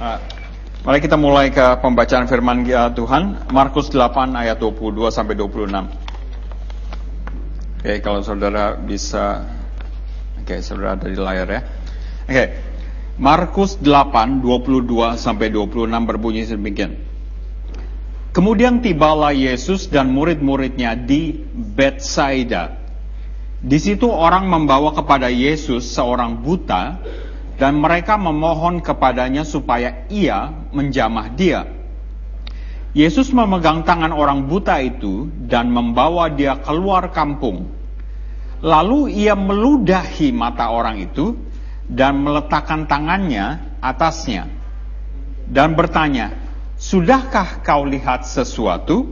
Uh, mari kita mulai ke pembacaan firman uh, Tuhan Markus 8 ayat 22 sampai 26. Oke, kalau saudara bisa Oke, saudara ada di layar ya. Oke. Markus 8 22 sampai 26 berbunyi demikian. Kemudian tibalah Yesus dan murid-muridnya di Bethsaida. Di situ orang membawa kepada Yesus seorang buta dan mereka memohon kepadanya supaya ia menjamah dia. Yesus memegang tangan orang buta itu dan membawa dia keluar kampung. Lalu ia meludahi mata orang itu dan meletakkan tangannya atasnya dan bertanya, "Sudahkah kau lihat sesuatu?"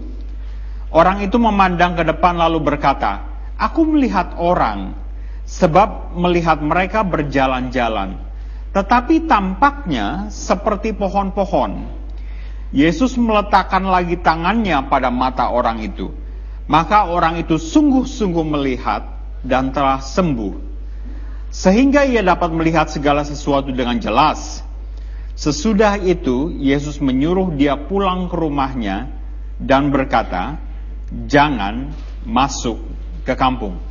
Orang itu memandang ke depan lalu berkata, "Aku melihat orang, sebab melihat mereka berjalan-jalan." Tetapi tampaknya seperti pohon-pohon. Yesus meletakkan lagi tangannya pada mata orang itu. Maka orang itu sungguh-sungguh melihat dan telah sembuh. Sehingga ia dapat melihat segala sesuatu dengan jelas. Sesudah itu, Yesus menyuruh dia pulang ke rumahnya dan berkata, "Jangan masuk ke kampung."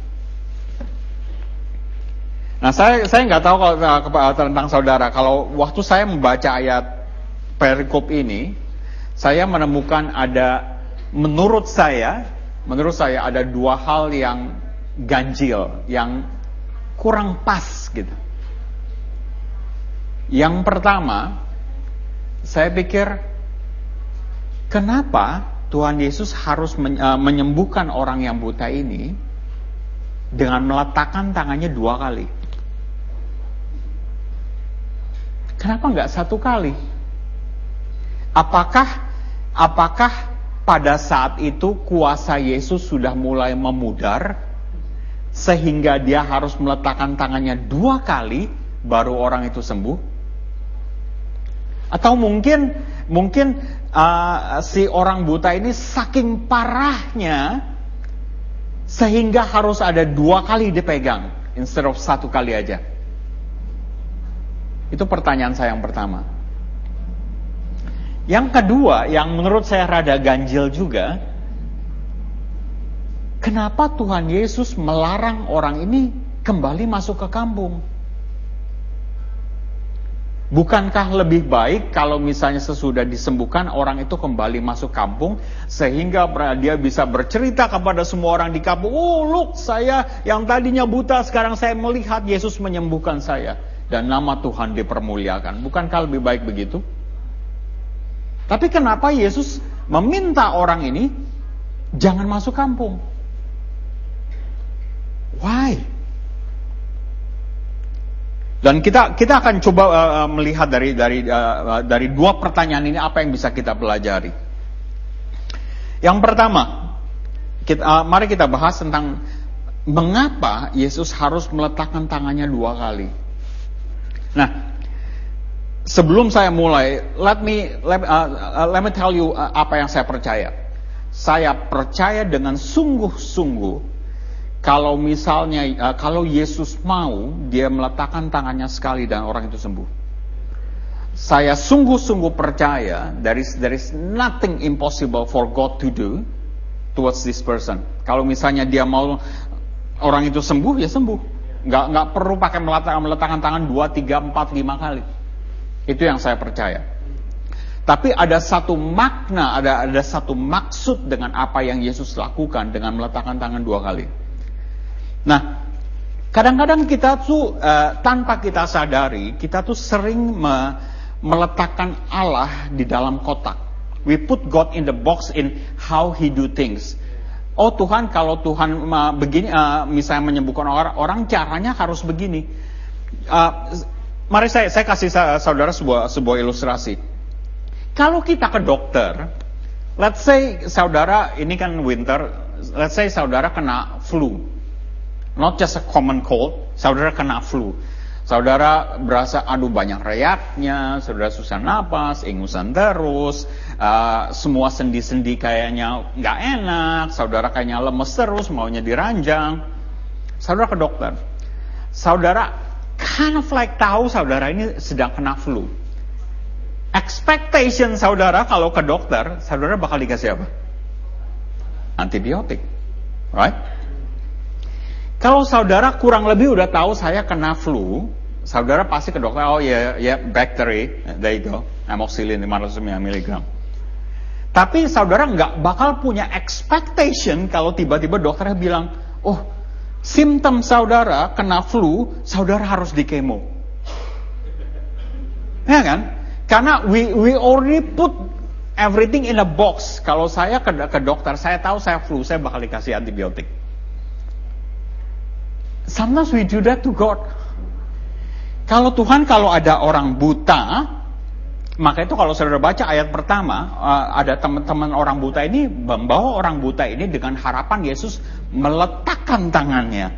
Nah, saya saya nggak tahu kalau uh, tentang saudara. Kalau waktu saya membaca ayat perikop ini, saya menemukan ada menurut saya, menurut saya ada dua hal yang ganjil, yang kurang pas gitu. Yang pertama, saya pikir kenapa Tuhan Yesus harus uh, menyembuhkan orang yang buta ini dengan meletakkan tangannya dua kali? Kenapa nggak satu kali? Apakah apakah pada saat itu kuasa Yesus sudah mulai memudar sehingga dia harus meletakkan tangannya dua kali baru orang itu sembuh? Atau mungkin mungkin uh, si orang buta ini saking parahnya sehingga harus ada dua kali dipegang instead of satu kali aja. Itu pertanyaan saya yang pertama. Yang kedua, yang menurut saya rada ganjil juga, kenapa Tuhan Yesus melarang orang ini kembali masuk ke kampung? Bukankah lebih baik kalau misalnya sesudah disembuhkan orang itu kembali masuk kampung sehingga dia bisa bercerita kepada semua orang di kampung, "Oh, look, saya yang tadinya buta sekarang saya melihat Yesus menyembuhkan saya." Dan nama Tuhan dipermuliakan. Bukankah lebih baik begitu? Tapi kenapa Yesus meminta orang ini jangan masuk kampung? Why? Dan kita kita akan coba uh, melihat dari dari uh, dari dua pertanyaan ini apa yang bisa kita pelajari. Yang pertama, kita, uh, mari kita bahas tentang mengapa Yesus harus meletakkan tangannya dua kali. Nah, sebelum saya mulai, let me let, uh, uh, let me tell you uh, apa yang saya percaya. Saya percaya dengan sungguh-sungguh kalau misalnya uh, kalau Yesus mau dia meletakkan tangannya sekali dan orang itu sembuh. Saya sungguh-sungguh percaya there is there is nothing impossible for God to do towards this person. Kalau misalnya dia mau orang itu sembuh ya sembuh. Nggak, nggak perlu pakai meletakkan, meletakkan tangan 2, 3, 4, 5 kali. Itu yang saya percaya. Tapi ada satu makna, ada ada satu maksud dengan apa yang Yesus lakukan dengan meletakkan tangan dua kali. Nah, kadang-kadang kita tuh uh, tanpa kita sadari, kita tuh sering me, meletakkan Allah di dalam kotak. We put God in the box in how He do things oh Tuhan kalau Tuhan uh, begini uh, misalnya menyembuhkan orang, orang caranya harus begini. Uh, mari saya saya kasih saudara sebuah sebuah ilustrasi. Kalau kita ke dokter, let's say saudara ini kan winter, let's say saudara kena flu. Not just a common cold, saudara kena flu. Saudara berasa aduh banyak reaknya, saudara susah napas, ingusan terus, uh, semua sendi-sendi kayaknya nggak enak, saudara kayaknya lemes terus, maunya diranjang. Saudara ke dokter. Saudara kind of like tahu saudara ini sedang kena flu. Expectation saudara kalau ke dokter, saudara bakal dikasih apa? Antibiotik. Right? Kalau saudara kurang lebih udah tahu saya kena flu, saudara pasti ke dokter, oh ya, yeah, ya yeah, bakteri, there you go, amoxicillin 500 mg. Tapi saudara nggak bakal punya expectation kalau tiba-tiba dokternya bilang, oh simptom saudara kena flu, saudara harus di kemo. Ya kan? Karena we we already put everything in a box. Kalau saya ke, ke dokter, saya tahu saya flu, saya bakal dikasih antibiotik. Sometimes we do that to God. Kalau Tuhan kalau ada orang buta, maka itu kalau saudara baca ayat pertama, uh, ada teman-teman orang buta ini membawa orang buta ini dengan harapan Yesus meletakkan tangannya.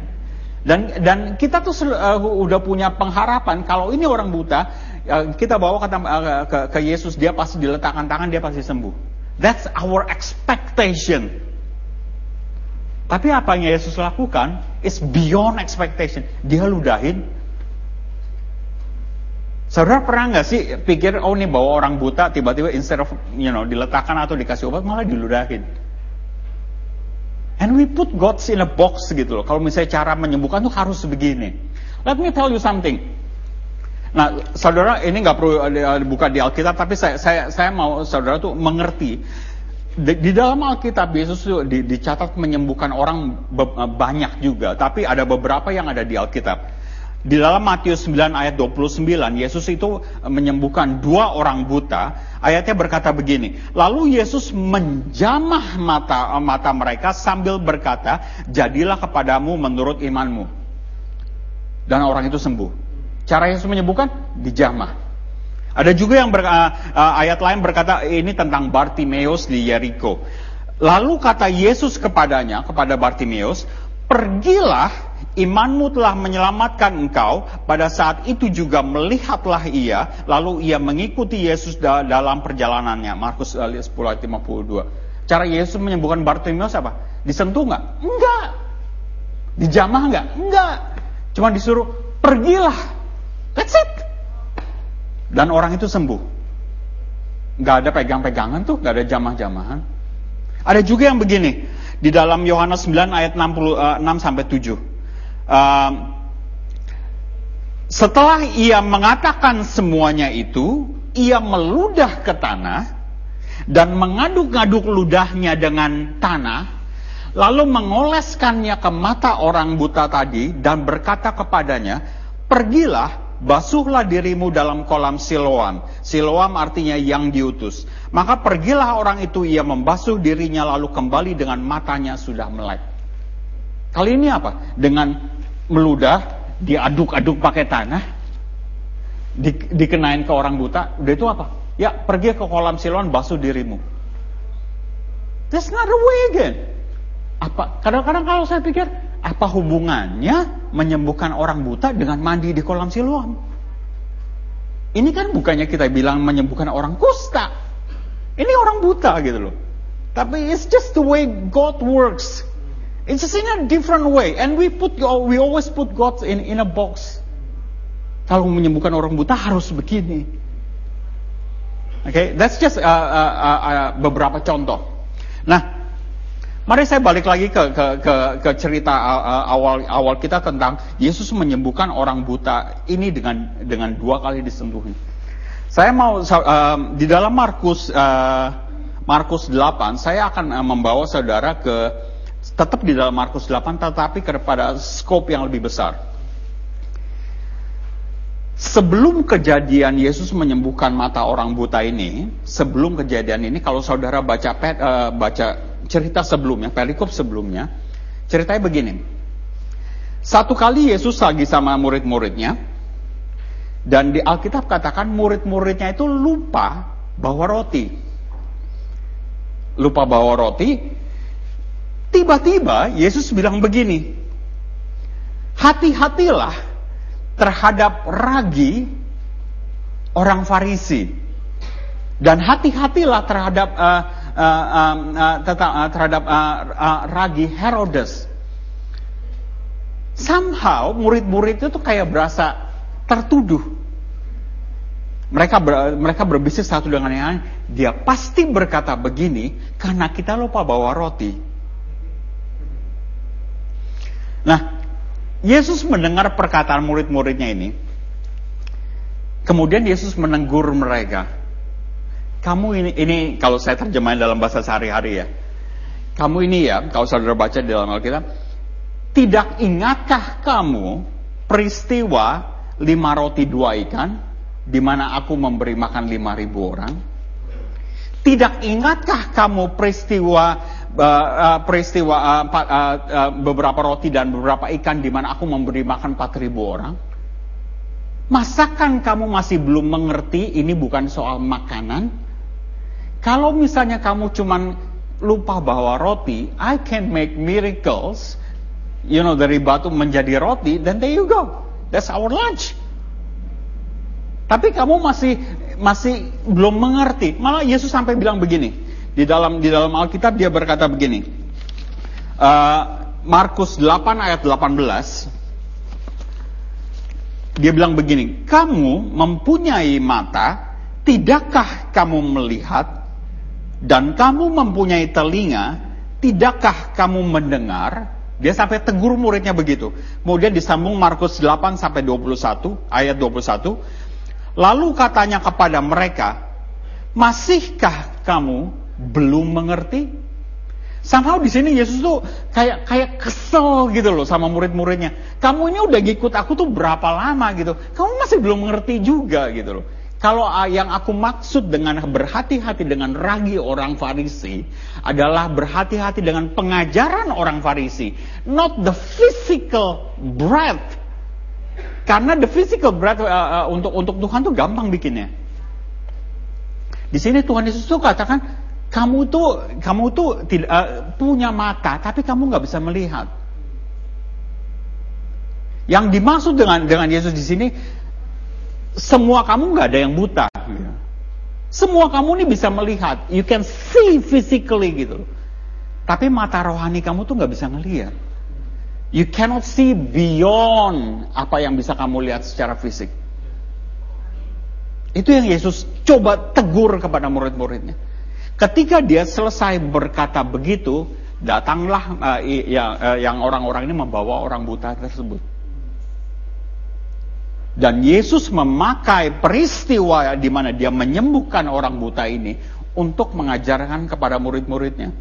Dan dan kita tuh uh, udah punya pengharapan kalau ini orang buta, uh, kita bawa kata, uh, ke, ke Yesus dia pasti diletakkan tangan dia pasti sembuh. That's our expectation. Tapi apa yang Yesus lakukan is beyond expectation. Dia ludahin. Saudara pernah nggak sih pikir oh ini bawa orang buta tiba-tiba instead of you know diletakkan atau dikasih obat malah diludahin. And we put God in a box gitu loh. Kalau misalnya cara menyembuhkan tuh harus begini. Let me tell you something. Nah, saudara ini nggak perlu dibuka di Alkitab, tapi saya, saya, saya mau saudara tuh mengerti di, di dalam Alkitab Yesus di, dicatat menyembuhkan orang be, banyak juga, tapi ada beberapa yang ada di Alkitab. Di dalam Matius 9 ayat 29, Yesus itu menyembuhkan dua orang buta. Ayatnya berkata begini, lalu Yesus menjamah mata mata mereka sambil berkata, jadilah kepadamu menurut imanmu. Dan orang itu sembuh. Cara Yesus menyembuhkan? Dijamah. Ada juga yang ber, uh, uh, ayat lain berkata ini tentang Bartimeus di Yeriko. Lalu kata Yesus kepadanya, kepada Bartimeus, pergilah imanmu telah menyelamatkan engkau. Pada saat itu juga melihatlah ia, lalu ia mengikuti Yesus da dalam perjalanannya. Markus 10 ayat 52. Cara Yesus menyembuhkan Bartimeus apa? Disentuh nggak? Enggak. Dijamah nggak? Enggak. Cuma disuruh pergilah. That's it. Dan orang itu sembuh. Gak ada pegang-pegangan tuh, gak ada jamah-jamahan. Ada juga yang begini, di dalam Yohanes 9 ayat 66 uh, sampai 7. Uh, setelah ia mengatakan semuanya itu, ia meludah ke tanah dan mengaduk-aduk ludahnya dengan tanah, lalu mengoleskannya ke mata orang buta tadi dan berkata kepadanya, "Pergilah basuhlah dirimu dalam kolam Siloam. Siloam artinya yang diutus. Maka pergilah orang itu, ia membasuh dirinya lalu kembali dengan matanya sudah melek. Kali ini apa? Dengan meludah, diaduk-aduk pakai tanah, di, dikenain ke orang buta, udah itu apa? Ya, pergi ke kolam Siloam, basuh dirimu. That's not a way again. Apa? Kadang-kadang kalau saya pikir, apa hubungannya menyembuhkan orang buta dengan mandi di kolam siluam? Ini kan bukannya kita bilang menyembuhkan orang kusta. Ini orang buta gitu loh. Tapi it's just the way God works. It's just in a different way. And we put we always put God in in a box. Kalau menyembuhkan orang buta harus begini. Oke, okay? that's just uh, uh, uh, uh, beberapa contoh. Nah, Mari saya balik lagi ke ke ke, ke cerita awal awal kita tentang Yesus menyembuhkan orang buta ini dengan dengan dua kali disentuhi. Saya mau uh, di dalam Markus uh, Markus 8 saya akan uh, membawa saudara ke tetap di dalam Markus 8 tetapi kepada skop yang lebih besar. Sebelum kejadian Yesus menyembuhkan mata orang buta ini, sebelum kejadian ini kalau saudara baca pet, uh, baca cerita sebelumnya, perikop sebelumnya, ceritanya begini. Satu kali Yesus lagi sama murid-muridnya, dan di Alkitab katakan murid-muridnya itu lupa bawa roti. Lupa bawa roti, tiba-tiba Yesus bilang begini, hati-hatilah terhadap ragi orang Farisi. Dan hati-hatilah terhadap uh, uh, uh, uh, terhadap uh, uh, ragi Herodes. Somehow murid-murid itu tuh kayak berasa tertuduh. Mereka ber, mereka berbisnis satu dengan yang lain. Dia pasti berkata begini karena kita lupa bawa roti. Nah, Yesus mendengar perkataan murid-muridnya ini. Kemudian Yesus menegur mereka. Kamu ini, ini kalau saya terjemahin dalam bahasa sehari-hari ya. Kamu ini ya, kalau saudara baca di dalam Alkitab, tidak ingatkah kamu peristiwa lima roti dua ikan, di mana aku memberi makan lima ribu orang? Tidak ingatkah kamu peristiwa uh, peristiwa uh, uh, uh, beberapa roti dan beberapa ikan di mana aku memberi makan empat ribu orang? Masakan kamu masih belum mengerti ini bukan soal makanan? Kalau misalnya kamu cuman lupa bahwa roti, I can make miracles, you know, dari batu menjadi roti, then there you go. That's our lunch. Tapi kamu masih masih belum mengerti. Malah Yesus sampai bilang begini. Di dalam di dalam Alkitab dia berkata begini. Uh, Markus 8 ayat 18. Dia bilang begini, "Kamu mempunyai mata, tidakkah kamu melihat dan kamu mempunyai telinga, tidakkah kamu mendengar? Dia sampai tegur muridnya begitu. Kemudian disambung Markus 8 sampai 21 ayat 21. Lalu katanya kepada mereka, "Masihkah kamu belum mengerti?" Somehow di sini Yesus tuh kayak kayak kesel gitu loh sama murid-muridnya. Kamu ini udah ngikut aku tuh berapa lama gitu. Kamu masih belum mengerti juga gitu loh. Kalau yang aku maksud dengan berhati-hati dengan ragi orang Farisi adalah berhati-hati dengan pengajaran orang Farisi, not the physical bread. Karena the physical bread uh, uh, untuk untuk Tuhan tuh gampang bikinnya. Di sini Tuhan Yesus tuh katakan, kamu tuh kamu tuh tidak uh, punya mata, tapi kamu nggak bisa melihat. Yang dimaksud dengan dengan Yesus di sini semua kamu nggak ada yang buta. Gitu. Semua kamu ini bisa melihat, you can see physically gitu. Tapi mata rohani kamu tuh nggak bisa ngelihat. You cannot see beyond apa yang bisa kamu lihat secara fisik. Itu yang Yesus coba tegur kepada murid-muridnya. Ketika dia selesai berkata begitu, datanglah uh, ya, uh, yang orang-orang ini membawa orang buta tersebut. Dan Yesus memakai peristiwa di mana dia menyembuhkan orang buta ini untuk mengajarkan kepada murid-muridnya.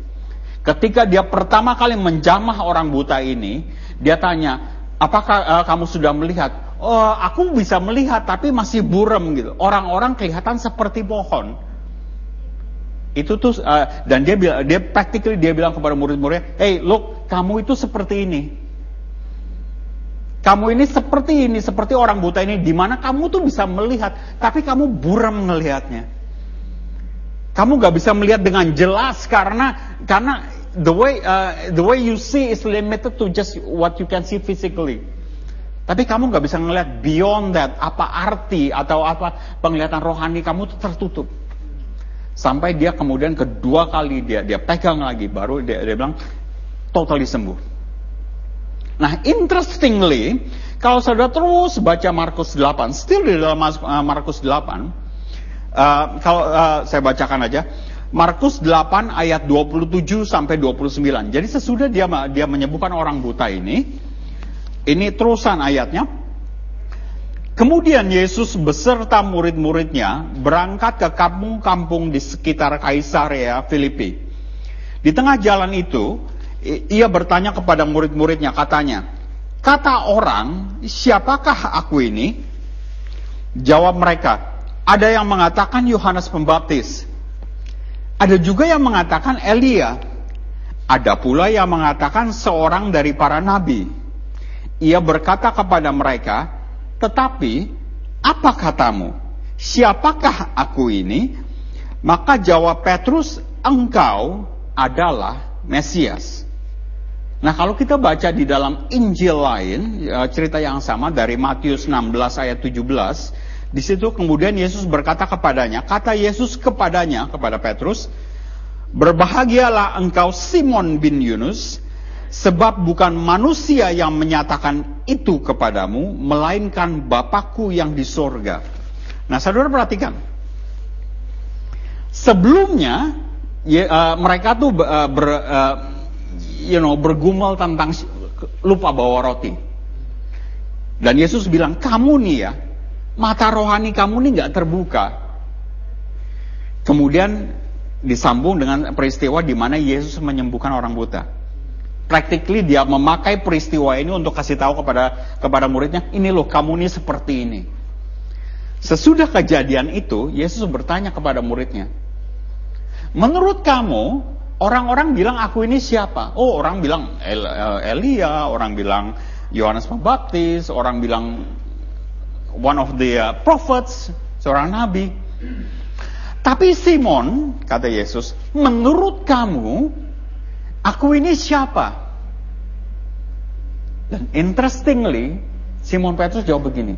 Ketika dia pertama kali menjamah orang buta ini, dia tanya, apakah uh, kamu sudah melihat? Oh, aku bisa melihat tapi masih buram gitu. Orang-orang kelihatan seperti pohon. Itu tuh uh, dan dia dia practically dia bilang kepada murid-muridnya, "Hey, look, kamu itu seperti ini." Kamu ini seperti ini, seperti orang buta ini, di mana kamu tuh bisa melihat, tapi kamu buram melihatnya. Kamu gak bisa melihat dengan jelas karena karena the way uh, the way you see is limited to just what you can see physically. Tapi kamu gak bisa melihat beyond that, apa arti atau apa penglihatan rohani kamu tuh tertutup. Sampai dia kemudian kedua kali dia dia pegang lagi, baru dia, dia bilang totally sembuh. Nah, interestingly, kalau saudara terus baca Markus 8, still di dalam uh, Markus 8, uh, kalau uh, saya bacakan aja, Markus 8 ayat 27 sampai 29. Jadi sesudah dia dia menyembuhkan orang buta ini, ini terusan ayatnya. Kemudian Yesus beserta murid-muridnya berangkat ke kampung-kampung di sekitar Kaisarea Filipi. Di tengah jalan itu, ia bertanya kepada murid-muridnya, katanya, kata orang, siapakah aku ini? Jawab mereka, ada yang mengatakan Yohanes Pembaptis. Ada juga yang mengatakan Elia. Ada pula yang mengatakan seorang dari para nabi. Ia berkata kepada mereka, tetapi apa katamu? Siapakah aku ini? Maka jawab Petrus, engkau adalah Mesias. Nah kalau kita baca di dalam Injil lain, ya, cerita yang sama dari Matius 16 ayat 17, di situ kemudian Yesus berkata kepadanya, kata Yesus kepadanya, kepada Petrus, Berbahagialah engkau Simon bin Yunus, sebab bukan manusia yang menyatakan itu kepadamu, melainkan Bapakku yang di sorga. Nah, saudara perhatikan. Sebelumnya ya, uh, mereka tuh uh, ber, uh, you know, bergumul tentang lupa bawa roti. Dan Yesus bilang, kamu nih ya, mata rohani kamu nih nggak terbuka. Kemudian disambung dengan peristiwa di mana Yesus menyembuhkan orang buta. Practically dia memakai peristiwa ini untuk kasih tahu kepada kepada muridnya, ini loh kamu nih seperti ini. Sesudah kejadian itu, Yesus bertanya kepada muridnya, menurut kamu orang-orang bilang aku ini siapa? Oh orang bilang El Elia, orang bilang Yohanes Pembaptis, orang bilang one of the uh, prophets, seorang nabi. Tapi Simon, kata Yesus, menurut kamu, aku ini siapa? Dan interestingly, Simon Petrus jawab begini,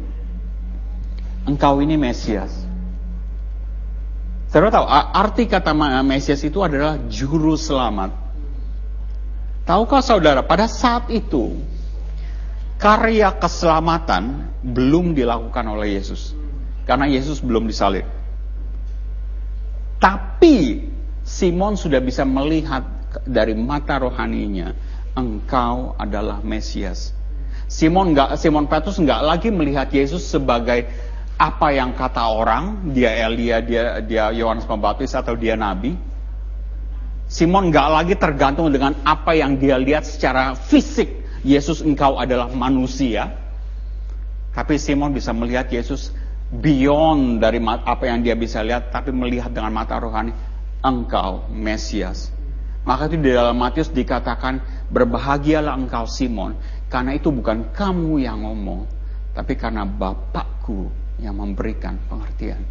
engkau ini Mesias. Saudara tahu, arti kata Mesias itu adalah juru selamat. Tahukah saudara, pada saat itu, karya keselamatan belum dilakukan oleh Yesus. Karena Yesus belum disalib. Tapi Simon sudah bisa melihat dari mata rohaninya, engkau adalah Mesias. Simon nggak Simon Petrus nggak lagi melihat Yesus sebagai apa yang kata orang, dia Elia, dia dia Yohanes Pembaptis atau dia nabi. Simon nggak lagi tergantung dengan apa yang dia lihat secara fisik. Yesus engkau adalah manusia. Tapi Simon bisa melihat Yesus beyond dari apa yang dia bisa lihat, tapi melihat dengan mata rohani, engkau Mesias. Maka itu di dalam Matius dikatakan, berbahagialah engkau Simon, karena itu bukan kamu yang ngomong, tapi karena Bapakku yang memberikan pengertian.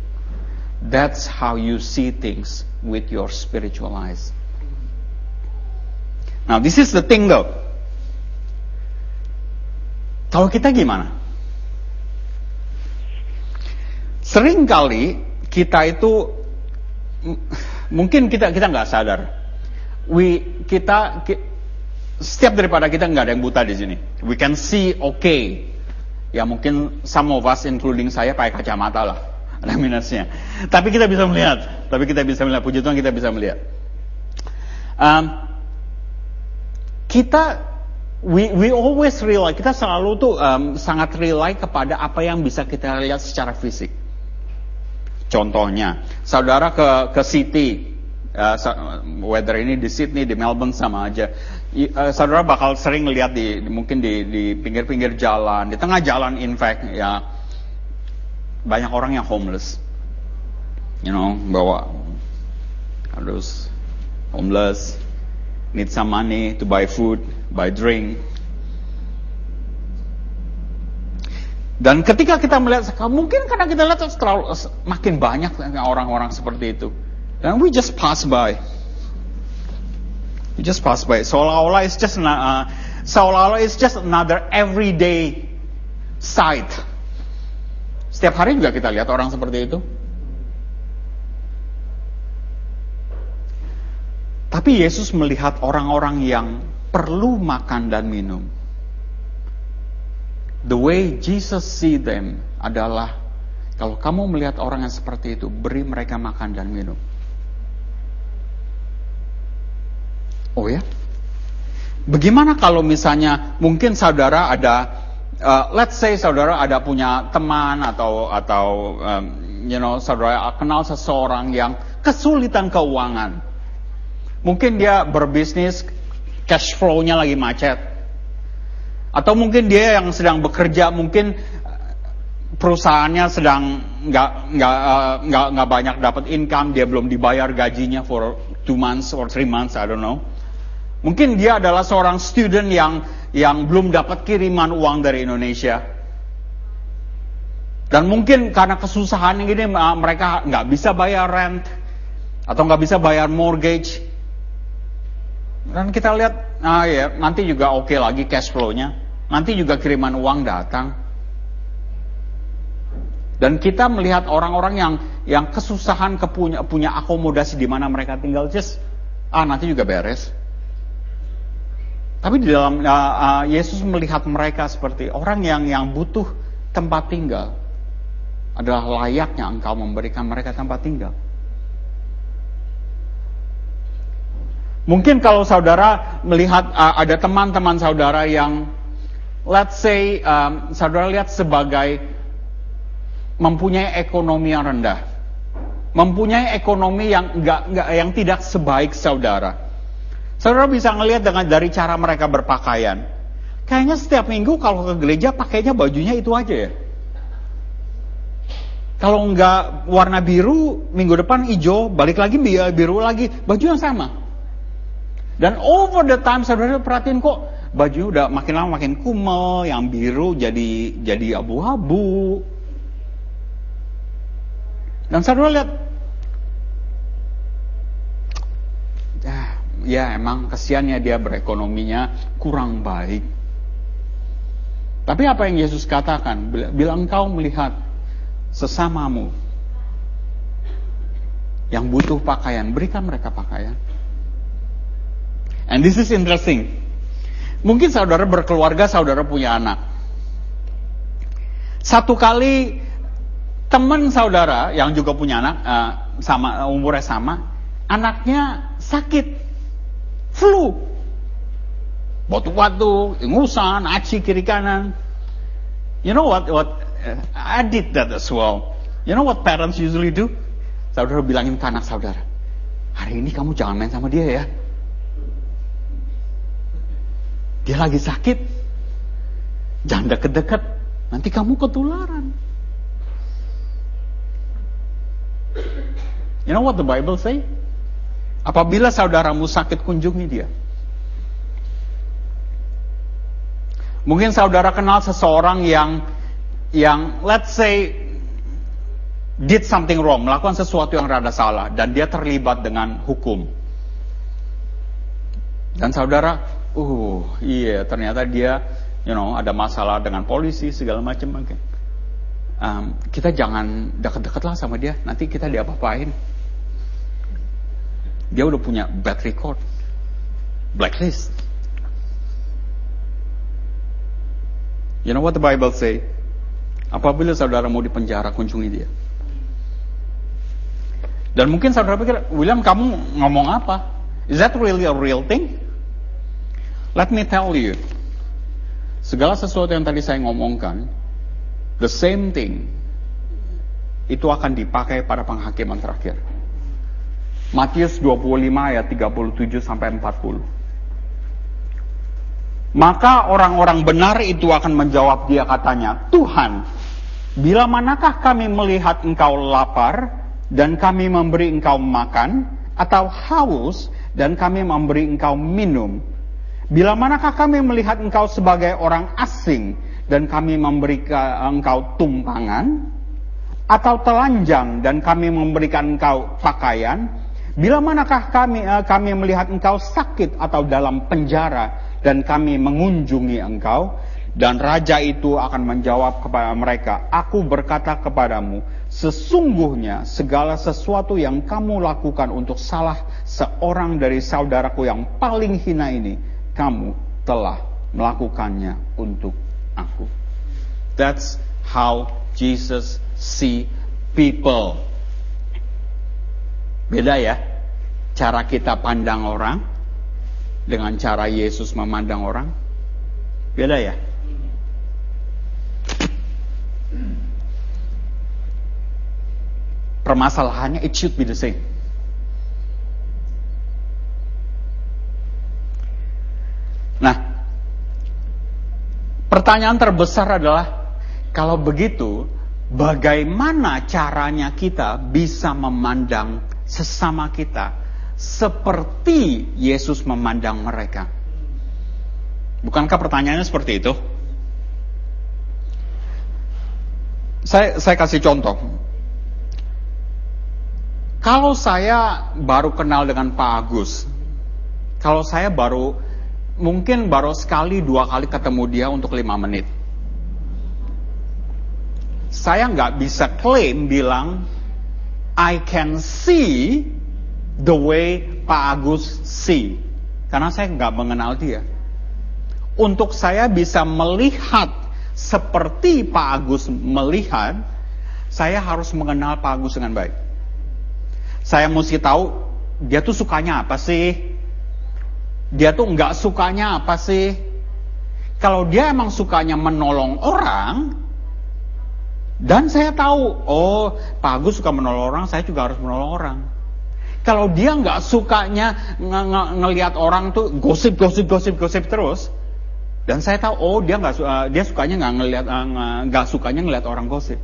That's how you see things with your spiritual eyes. Now this is the thing though. Kalau kita gimana? Seringkali kita itu mungkin kita kita nggak sadar. We kita, kita setiap daripada kita nggak ada yang buta di sini. We can see okay. Ya mungkin some of us including saya pakai kacamata lah. Ada minusnya. Tapi kita bisa melihat. Tapi kita bisa melihat. Puji Tuhan kita bisa melihat. Um, kita we we always rely kita selalu tuh um, sangat rely kepada apa yang bisa kita lihat secara fisik. Contohnya, saudara ke ke city, uh, weather ini di Sydney, di Melbourne sama aja. Uh, saudara bakal sering lihat di, mungkin di di pinggir-pinggir jalan, di tengah jalan, in fact ya banyak orang yang homeless, you know, bawa harus homeless, need some money to buy food, buy drink, Dan ketika kita melihat, mungkin karena kita lihat terlalu makin banyak orang-orang seperti itu. Dan we just pass by. We just pass by. Seolah-olah it's just uh, seolah-olah it's just another everyday sight. Setiap hari juga kita lihat orang seperti itu. Tapi Yesus melihat orang-orang yang perlu makan dan minum the way Jesus see them adalah kalau kamu melihat orang yang seperti itu, beri mereka makan dan minum. Oh ya? Bagaimana kalau misalnya mungkin saudara ada, uh, let's say saudara ada punya teman atau atau um, you know saudara kenal seseorang yang kesulitan keuangan. Mungkin dia berbisnis, cash flow-nya lagi macet atau mungkin dia yang sedang bekerja, mungkin eh, perusahaannya sedang nggak nggak eh, nggak nggak banyak dapat income, dia belum dibayar gajinya for two months or three months, I don't know. Mungkin dia adalah seorang student yang yang belum dapat kiriman uang dari Indonesia. Dan mungkin karena kesusahan ini mereka nggak bisa bayar rent atau nggak bisa bayar mortgage. Dan kita lihat, ah ya nanti juga oke okay lagi cash flow-nya. Nanti juga kiriman uang datang. Dan kita melihat orang-orang yang yang kesusahan kepunya, punya akomodasi di mana mereka tinggal, just ah nanti juga beres. Tapi di dalam uh, uh, Yesus melihat mereka seperti orang yang yang butuh tempat tinggal. adalah layaknya engkau memberikan mereka tempat tinggal. Mungkin kalau saudara melihat uh, ada teman-teman saudara yang let's say um, saudara lihat sebagai mempunyai ekonomi yang rendah, mempunyai ekonomi yang enggak, enggak yang tidak sebaik saudara. Saudara bisa ngelihat dengan dari cara mereka berpakaian. Kayaknya setiap minggu kalau ke gereja pakainya bajunya itu aja ya. Kalau enggak warna biru, minggu depan hijau, balik lagi biru lagi, baju yang sama. Dan over the time saudara perhatiin kok baju udah makin lama makin kumel, yang biru jadi jadi abu-abu. Dan saudara lihat, ya, ya emang kesiannya dia berekonominya kurang baik. Tapi apa yang Yesus katakan? Bilang engkau melihat sesamamu yang butuh pakaian, berikan mereka pakaian. And this is interesting. Mungkin saudara berkeluarga, saudara punya anak. Satu kali teman saudara yang juga punya anak uh, sama umurnya sama, anaknya sakit, flu, batu-batu, ingusan, aci kiri kanan. You know what what I did that as well. You know what parents usually do? Saudara bilangin ke anak saudara, hari ini kamu jangan main sama dia ya. Dia lagi sakit. Jangan deket-deket, nanti kamu ketularan. You know what the Bible say? Apabila saudaramu sakit, kunjungi dia. Mungkin saudara kenal seseorang yang yang let's say did something wrong, melakukan sesuatu yang rada salah dan dia terlibat dengan hukum. Dan saudara, uh, iya ternyata dia you know ada masalah dengan polisi segala macam okay. um, kita jangan dekat-dekat lah sama dia, nanti kita diapa-apain. Dia udah punya bad record, blacklist. You know what the Bible say? Apabila saudara mau dipenjara, kunjungi dia. Dan mungkin saudara pikir, William kamu ngomong apa? Is that really a real thing? Let me tell you. Segala sesuatu yang tadi saya ngomongkan, the same thing, itu akan dipakai pada penghakiman terakhir. Matius 25 ayat 37 sampai 40. Maka orang-orang benar itu akan menjawab dia katanya, Tuhan, bila manakah kami melihat engkau lapar dan kami memberi engkau makan, atau haus dan kami memberi engkau minum? Bila manakah kami melihat engkau sebagai orang asing dan kami memberi engkau tumpangan, atau telanjang dan kami memberikan engkau pakaian? Bila manakah kami eh, kami melihat engkau sakit atau dalam penjara dan kami mengunjungi engkau dan raja itu akan menjawab kepada mereka, Aku berkata kepadamu, sesungguhnya segala sesuatu yang kamu lakukan untuk salah seorang dari saudaraku yang paling hina ini, kamu telah melakukannya untuk aku. That's how Jesus see people. Beda ya, cara kita pandang orang dengan cara Yesus memandang orang? Beda ya? Permasalahannya it should be the same. Nah, pertanyaan terbesar adalah kalau begitu, bagaimana caranya kita bisa memandang sesama kita seperti Yesus memandang mereka. Bukankah pertanyaannya seperti itu? Saya, saya kasih contoh. Kalau saya baru kenal dengan Pak Agus, kalau saya baru mungkin baru sekali dua kali ketemu dia untuk lima menit, saya nggak bisa klaim bilang I can see the way Pak Agus see. Karena saya nggak mengenal dia. Untuk saya bisa melihat seperti Pak Agus melihat, Saya harus mengenal Pak Agus dengan baik. Saya mesti tahu dia tuh sukanya apa sih? Dia tuh nggak sukanya apa sih? Kalau dia emang sukanya menolong orang, dan saya tahu, oh Pak Agus suka menolong orang, saya juga harus menolong orang. Kalau dia nggak sukanya ng ng ngelihat orang tuh gosip, gosip, gosip, gosip terus, dan saya tahu, oh dia nggak uh, dia sukanya nggak ngelihat eh, nggak sukanya ngelihat orang gosip.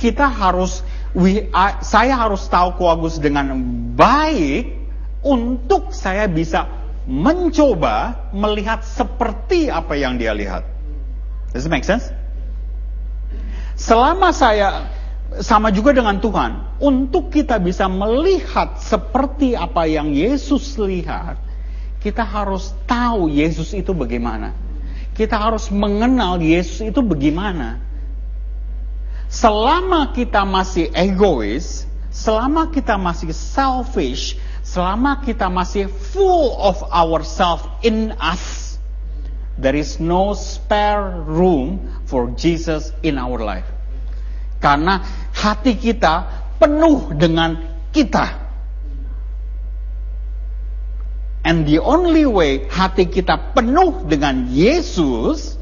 Kita harus, we, uh, saya harus tahu Agus dengan baik untuk saya bisa mencoba melihat seperti apa yang dia lihat. Does it make sense? Selama saya sama juga dengan Tuhan, untuk kita bisa melihat seperti apa yang Yesus lihat, kita harus tahu Yesus itu bagaimana. Kita harus mengenal Yesus itu bagaimana. Selama kita masih egois, selama kita masih selfish, selama kita masih full of ourselves in us, there is no spare room for Jesus in our life. Karena hati kita penuh dengan kita. And the only way hati kita penuh dengan Yesus,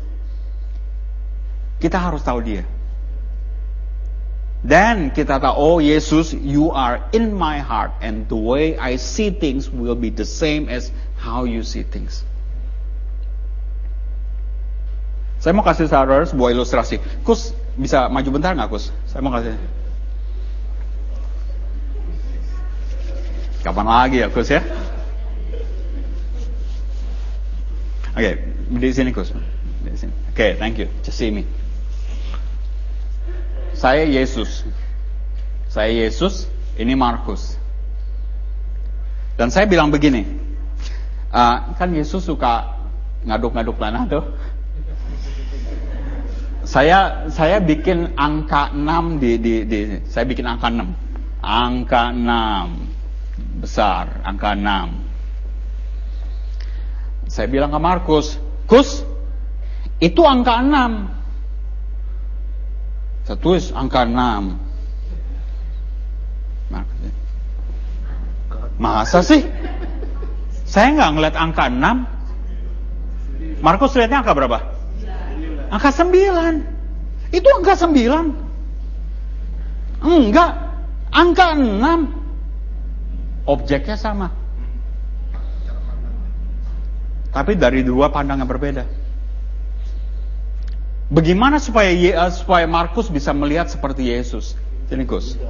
kita harus tahu dia. Dan kita tahu, oh Yesus, you are in my heart. And the way I see things will be the same as how you see things. Saya mau kasih saudara sebuah ilustrasi. Kus, bisa maju bentar nggak Kus? Saya mau kasih. Kapan lagi ya Kus ya? Oke, okay, di sini Kus. Di sini. Oke, okay, thank you. Just see me. Saya Yesus. Saya Yesus, ini Markus. Dan saya bilang begini, uh, kan Yesus suka ngaduk-ngaduk tanah tuh saya saya bikin angka 6 di, di, di saya bikin angka 6. Angka 6 besar, angka 6. Saya bilang ke Markus, "Kus, itu angka 6." Saya tulis angka 6. Markus, Masa sih? Saya nggak ngeliat angka 6. Markus lihatnya angka berapa? Angka sembilan. Itu angka sembilan. Enggak. Angka enam. Objeknya sama. Tapi dari dua pandangan berbeda. Bagaimana supaya uh, supaya Markus bisa melihat seperti Yesus? Ini Gus.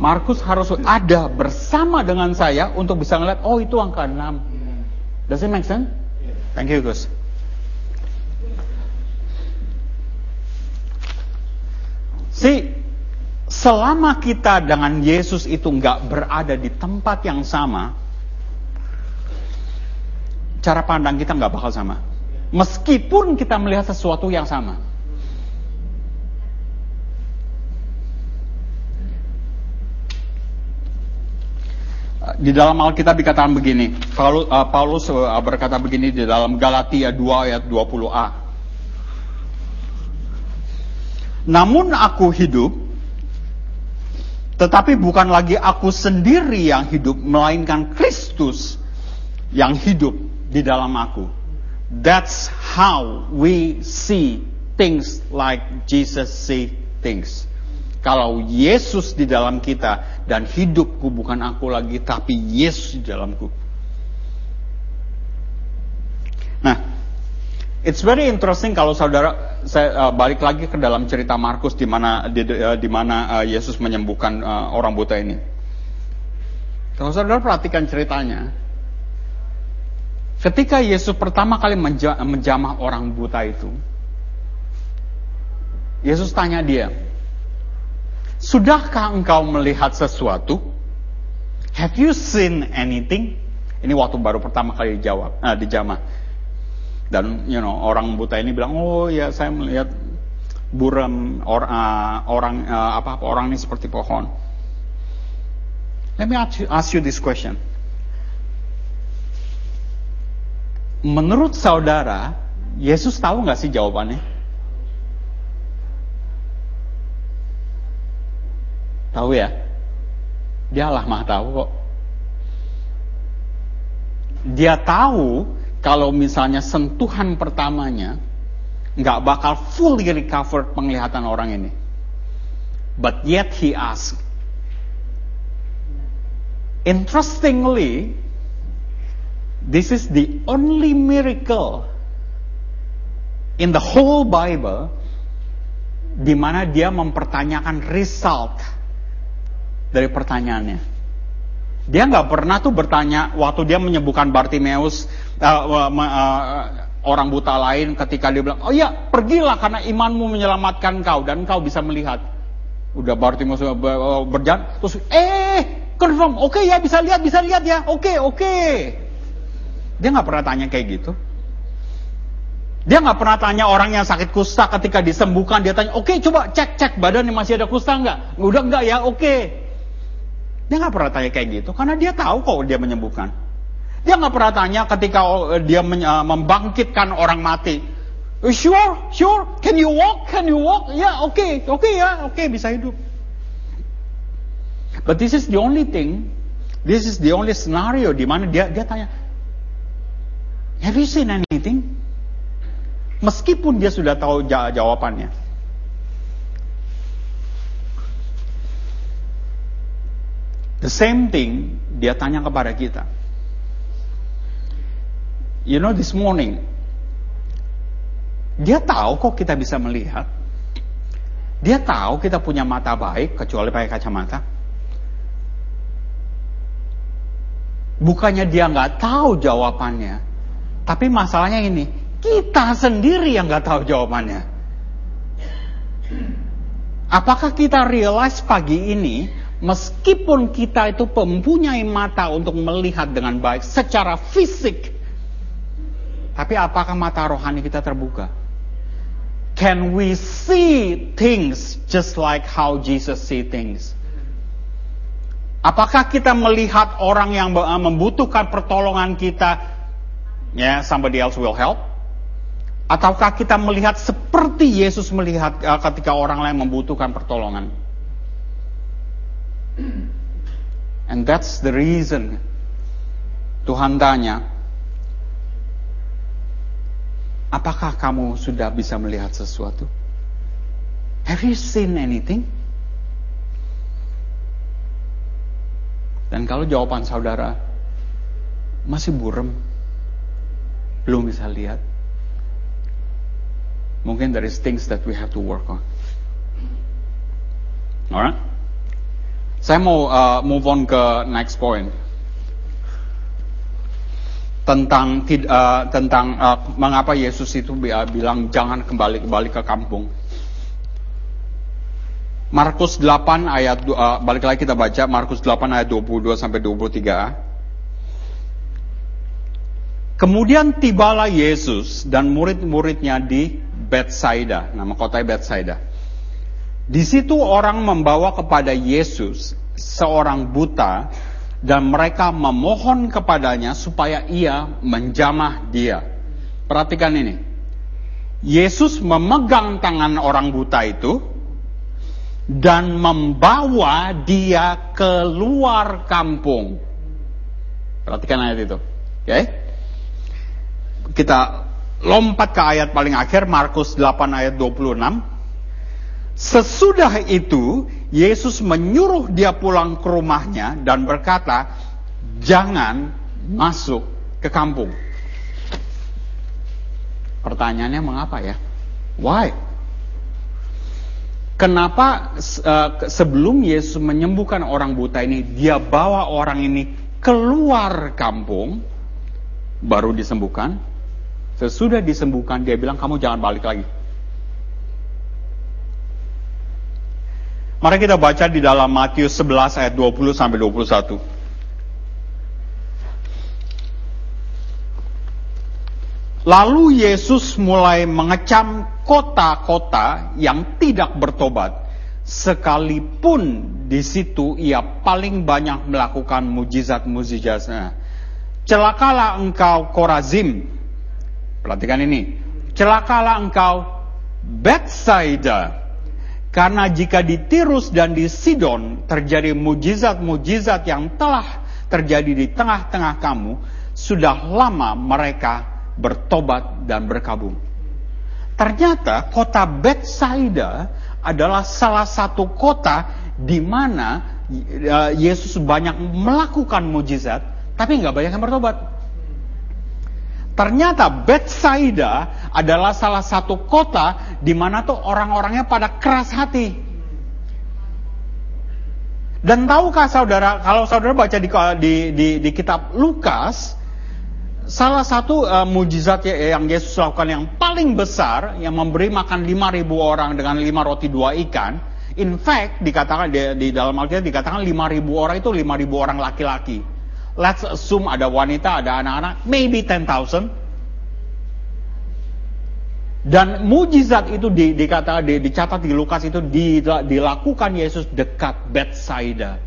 Markus harus ada bersama dengan saya untuk bisa melihat, oh itu angka 6. Does it make sense? Thank you Gus. Si selama kita dengan Yesus itu nggak berada di tempat yang sama, cara pandang kita nggak bakal sama. Meskipun kita melihat sesuatu yang sama. Di dalam Alkitab dikatakan begini, Paulus uh, berkata begini di dalam Galatia 2 ayat 20a. Namun aku hidup, tetapi bukan lagi aku sendiri yang hidup, melainkan Kristus yang hidup di dalam aku. That's how we see things like Jesus see things. Kalau Yesus di dalam kita dan hidupku bukan aku lagi tapi Yesus di dalamku. Nah, It's very interesting kalau saudara saya uh, balik lagi ke dalam cerita Markus di mana di, uh, di mana uh, Yesus menyembuhkan uh, orang buta ini. Kalau saudara perhatikan ceritanya, ketika Yesus pertama kali menja menjamah orang buta itu, Yesus tanya dia, sudahkah engkau melihat sesuatu? Have you seen anything? Ini waktu baru pertama kali dijawab, uh, dijamah. Dan you know, orang buta ini bilang, oh ya saya melihat buram or, uh, orang uh, apa orang ini seperti pohon. Let me ask you, ask you this question. Menurut saudara, Yesus tahu nggak sih jawabannya? Tahu ya? Dia Allah Maha tahu kok. Dia tahu kalau misalnya sentuhan pertamanya nggak bakal fully recover penglihatan orang ini. But yet he asked. Interestingly, this is the only miracle in the whole Bible di mana dia mempertanyakan result dari pertanyaannya. Dia nggak pernah tuh bertanya waktu dia menyembuhkan Bartimeus uh, uh, uh, orang buta lain ketika dia bilang, oh iya pergilah karena imanmu menyelamatkan kau dan kau bisa melihat. Udah Bartimeus uh, berjalan, terus eh confirm, oke okay, ya bisa lihat bisa lihat ya, oke okay, oke. Okay. Dia nggak pernah tanya kayak gitu. Dia nggak pernah tanya orang yang sakit kusta ketika disembuhkan, dia tanya, oke okay, coba cek cek badannya masih ada kusta nggak? Udah nggak ya, oke. Okay. Dia nggak pernah tanya kayak gitu, karena dia tahu kok dia menyembuhkan. Dia nggak pernah tanya ketika oh, dia uh, membangkitkan orang mati. Oh, sure, sure, can you walk, can you walk? Ya, oke, okay, oke okay, ya, oke okay, bisa hidup. But this is the only thing, this is the only scenario di mana dia dia tanya, Have you seen anything? Meskipun dia sudah tahu jawabannya. The same thing dia tanya kepada kita. You know this morning, dia tahu kok kita bisa melihat. Dia tahu kita punya mata baik kecuali pakai kacamata. Bukannya dia nggak tahu jawabannya, tapi masalahnya ini, kita sendiri yang nggak tahu jawabannya. Apakah kita realize pagi ini, meskipun kita itu mempunyai mata untuk melihat dengan baik secara fisik, tapi apakah mata rohani kita terbuka? Can we see things just like how Jesus see things? Apakah kita melihat orang yang membutuhkan pertolongan kita, ya, yeah, somebody else will help? Ataukah kita melihat seperti Yesus melihat uh, ketika orang lain membutuhkan pertolongan? And that's the reason Tuhan tanya, apakah kamu sudah bisa melihat sesuatu? Have you seen anything? Dan kalau jawaban saudara masih burem, belum bisa lihat, Mungkin there is things that we have to work on. Alright? Saya mau uh, move on ke next point tentang uh, tentang uh, mengapa Yesus itu bilang jangan kembali kembali ke kampung. Markus 8 ayat uh, balik lagi kita baca Markus 8 ayat 22 sampai 23. Kemudian tibalah Yesus dan murid-muridnya di Bethsaida, nama kota Bethsaida. Di situ orang membawa kepada Yesus seorang buta dan mereka memohon kepadanya supaya ia menjamah dia. Perhatikan ini. Yesus memegang tangan orang buta itu dan membawa dia keluar kampung. Perhatikan ayat itu. Oke? Okay? kita lompat ke ayat paling akhir Markus 8 ayat 26. Sesudah itu Yesus menyuruh dia pulang ke rumahnya dan berkata, "Jangan masuk ke kampung." Pertanyaannya mengapa ya? Why? Kenapa uh, sebelum Yesus menyembuhkan orang buta ini, dia bawa orang ini keluar kampung, baru disembuhkan, Sesudah disembuhkan, dia bilang, kamu jangan balik lagi. Mari kita baca di dalam Matius 11 ayat 20 sampai 21. Lalu Yesus mulai mengecam kota-kota yang tidak bertobat, sekalipun di situ ia paling banyak melakukan mujizat-mujizatnya. Celakalah engkau Korazim, Perhatikan ini. Celakalah engkau Bethsaida. Karena jika di Tirus dan di Sidon terjadi mujizat-mujizat yang telah terjadi di tengah-tengah kamu, sudah lama mereka bertobat dan berkabung. Ternyata kota Bethsaida adalah salah satu kota di mana eh, Yesus banyak melakukan mujizat, tapi nggak banyak yang bertobat. Ternyata Bethsaida adalah salah satu kota di mana tuh orang-orangnya pada keras hati. Dan tahukah saudara, kalau saudara baca di, di, di, di kitab Lukas, salah satu uh, mujizat ya, yang Yesus lakukan yang paling besar, yang memberi makan 5.000 orang dengan 5 roti 2 ikan, in fact dikatakan di, di dalam Alkitab dikatakan 5.000 orang itu 5.000 orang laki-laki. Let's assume ada wanita, ada anak-anak, maybe 10,000. Dan mujizat itu di, dikata, di, dicatat di Lukas itu di, dilakukan Yesus dekat Bethsaida.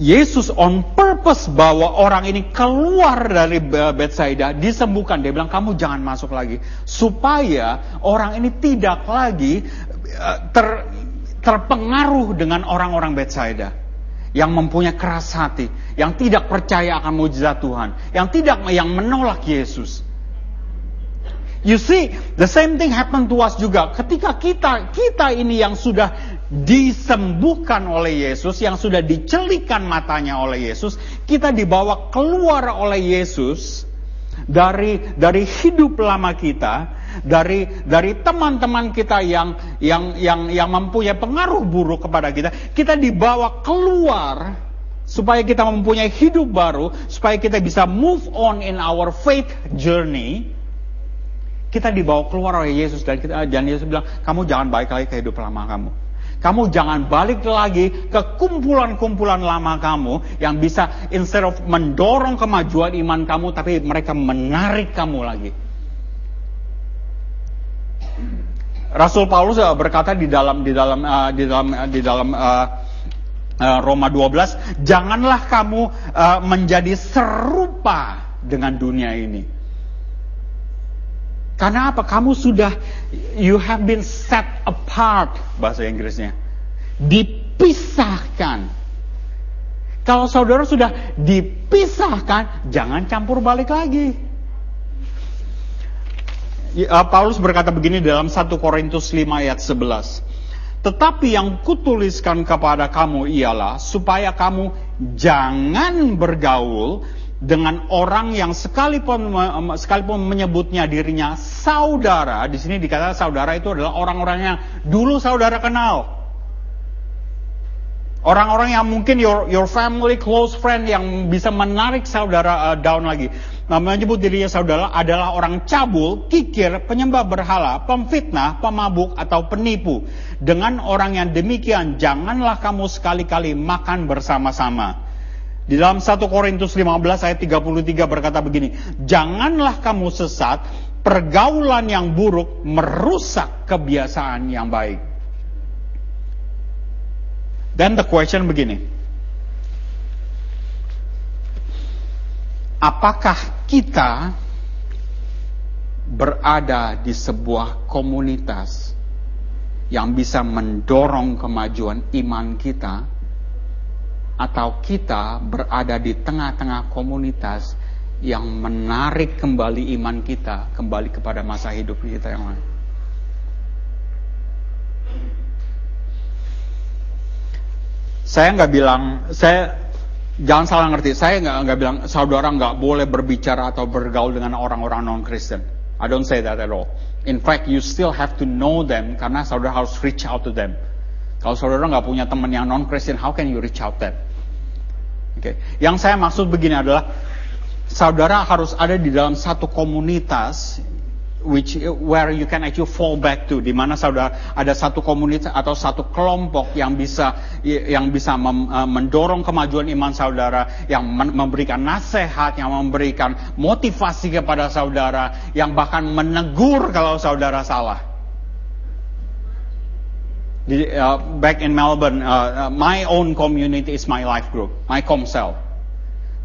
Yesus on purpose bawa orang ini keluar dari Bethsaida, disembuhkan. Dia bilang, kamu jangan masuk lagi. Supaya orang ini tidak lagi eh, ter, terpengaruh dengan orang-orang Bethsaida yang mempunyai keras hati, yang tidak percaya akan mujizat Tuhan, yang tidak yang menolak Yesus. You see, the same thing happen to us juga. Ketika kita kita ini yang sudah disembuhkan oleh Yesus, yang sudah dicelikan matanya oleh Yesus, kita dibawa keluar oleh Yesus dari dari hidup lama kita, dari dari teman-teman kita yang yang yang yang mempunyai pengaruh buruk kepada kita, kita dibawa keluar supaya kita mempunyai hidup baru, supaya kita bisa move on in our faith journey. Kita dibawa keluar oleh Yesus dan kita dan Yesus bilang, kamu jangan balik lagi ke hidup lama kamu. Kamu jangan balik lagi ke kumpulan-kumpulan lama kamu yang bisa instead of mendorong kemajuan iman kamu, tapi mereka menarik kamu lagi. Rasul Paulus uh, berkata di dalam di dalam uh, di dalam uh, di dalam uh, Roma 12, janganlah kamu uh, menjadi serupa dengan dunia ini. Karena apa? Kamu sudah you have been set apart bahasa Inggrisnya. Dipisahkan. Kalau saudara sudah dipisahkan, jangan campur balik lagi. Ya, Paulus berkata begini dalam 1 Korintus 5 ayat 11. Tetapi yang kutuliskan kepada kamu ialah supaya kamu jangan bergaul dengan orang yang sekalipun sekalipun menyebutnya dirinya saudara. Di sini dikatakan saudara itu adalah orang-orang yang dulu saudara kenal. Orang-orang yang mungkin your your family close friend yang bisa menarik saudara uh, down lagi. Menyebut dirinya saudara adalah orang cabul, kikir, penyembah berhala, pemfitnah, pemabuk atau penipu. Dengan orang yang demikian janganlah kamu sekali-kali makan bersama-sama. Di dalam 1 Korintus 15 ayat 33 berkata begini, "Janganlah kamu sesat, pergaulan yang buruk merusak kebiasaan yang baik." Dan the question begini. Apakah kita berada di sebuah komunitas yang bisa mendorong kemajuan iman kita atau kita berada di tengah-tengah komunitas yang menarik kembali iman kita kembali kepada masa hidup kita yang lain. Saya nggak bilang, saya jangan salah ngerti, saya nggak nggak bilang saudara nggak boleh berbicara atau bergaul dengan orang-orang non Kristen. I don't say that at all. In fact, you still have to know them karena saudara harus reach out to them. Kalau saudara nggak punya teman yang non Kristen, how can you reach out them? Oke, okay. yang saya maksud begini adalah saudara harus ada di dalam satu komunitas which where you can actually fall back to di mana saudara ada satu komunitas atau satu kelompok yang bisa yang bisa mem, uh, mendorong kemajuan iman saudara yang memberikan nasihat yang memberikan motivasi kepada saudara yang bahkan menegur kalau saudara salah. Di, uh, back in Melbourne uh, uh, my own community is my life group my comcel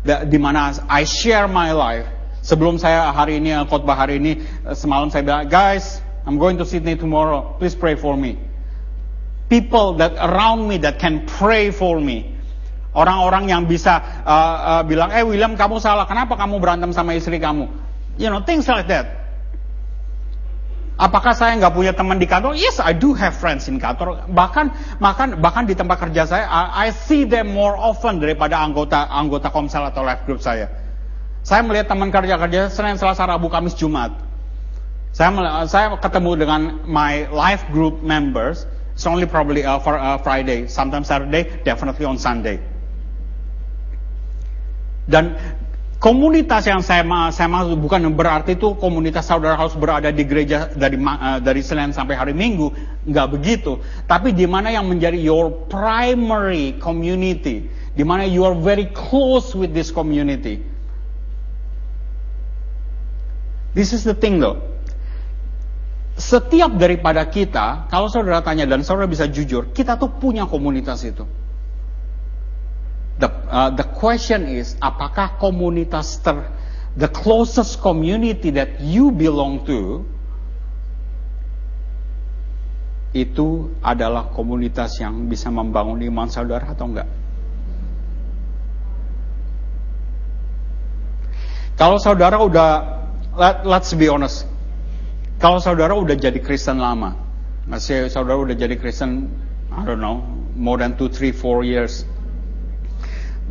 di mana I share my life Sebelum saya hari ini khotbah hari ini semalam saya bilang, guys, I'm going to Sydney tomorrow. Please pray for me. People that around me that can pray for me. Orang-orang yang bisa uh, uh, bilang, eh William kamu salah, kenapa kamu berantem sama istri kamu? You know, things like that. Apakah saya nggak punya teman di kantor? Yes, I do have friends in kantor. Bahkan, bahkan, bahkan di tempat kerja saya, I, I see them more often daripada anggota anggota komsel atau life group saya. Saya melihat teman kerja kerja Senin, Selasa, Rabu, Kamis, Jumat. Saya saya ketemu dengan my life group members. It's only probably uh, for uh, Friday, sometimes Saturday, definitely on Sunday. Dan komunitas yang saya saya maksud bukan berarti itu komunitas saudara harus berada di gereja dari uh, dari Senin sampai hari Minggu, nggak begitu. Tapi di mana yang menjadi your primary community, di mana you are very close with this community. This is the thing though. Setiap daripada kita, kalau saudara tanya dan saudara bisa jujur, kita tuh punya komunitas itu. The, uh, the question is, apakah komunitas ter, the closest community that you belong to, itu adalah komunitas yang bisa membangun iman saudara atau enggak? Kalau saudara udah, let, let's be honest, kalau saudara udah jadi Kristen lama, masih saudara udah jadi Kristen, I don't know, more than 2, 3, 4 years,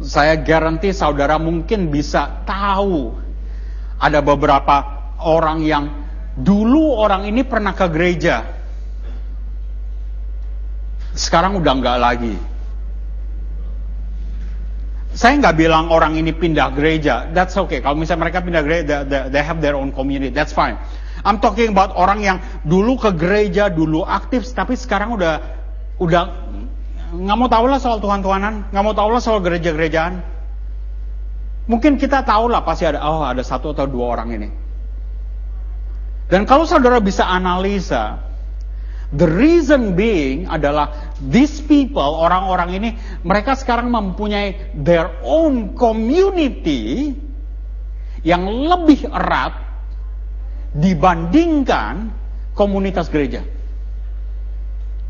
saya garanti saudara mungkin bisa tahu ada beberapa orang yang dulu orang ini pernah ke gereja. Sekarang udah nggak lagi. Saya nggak bilang orang ini pindah gereja, that's okay. Kalau misalnya mereka pindah gereja, they, have their own community, that's fine. I'm talking about orang yang dulu ke gereja, dulu aktif, tapi sekarang udah udah nggak mau tahu lah soal Tuhan-Tuhanan, nggak mau tahu lah soal gereja-gerejaan. Mungkin kita tahu lah pasti ada, oh ada satu atau dua orang ini. Dan kalau saudara bisa analisa, the reason being adalah these people, orang-orang ini, mereka sekarang mempunyai their own community yang lebih erat dibandingkan komunitas gereja.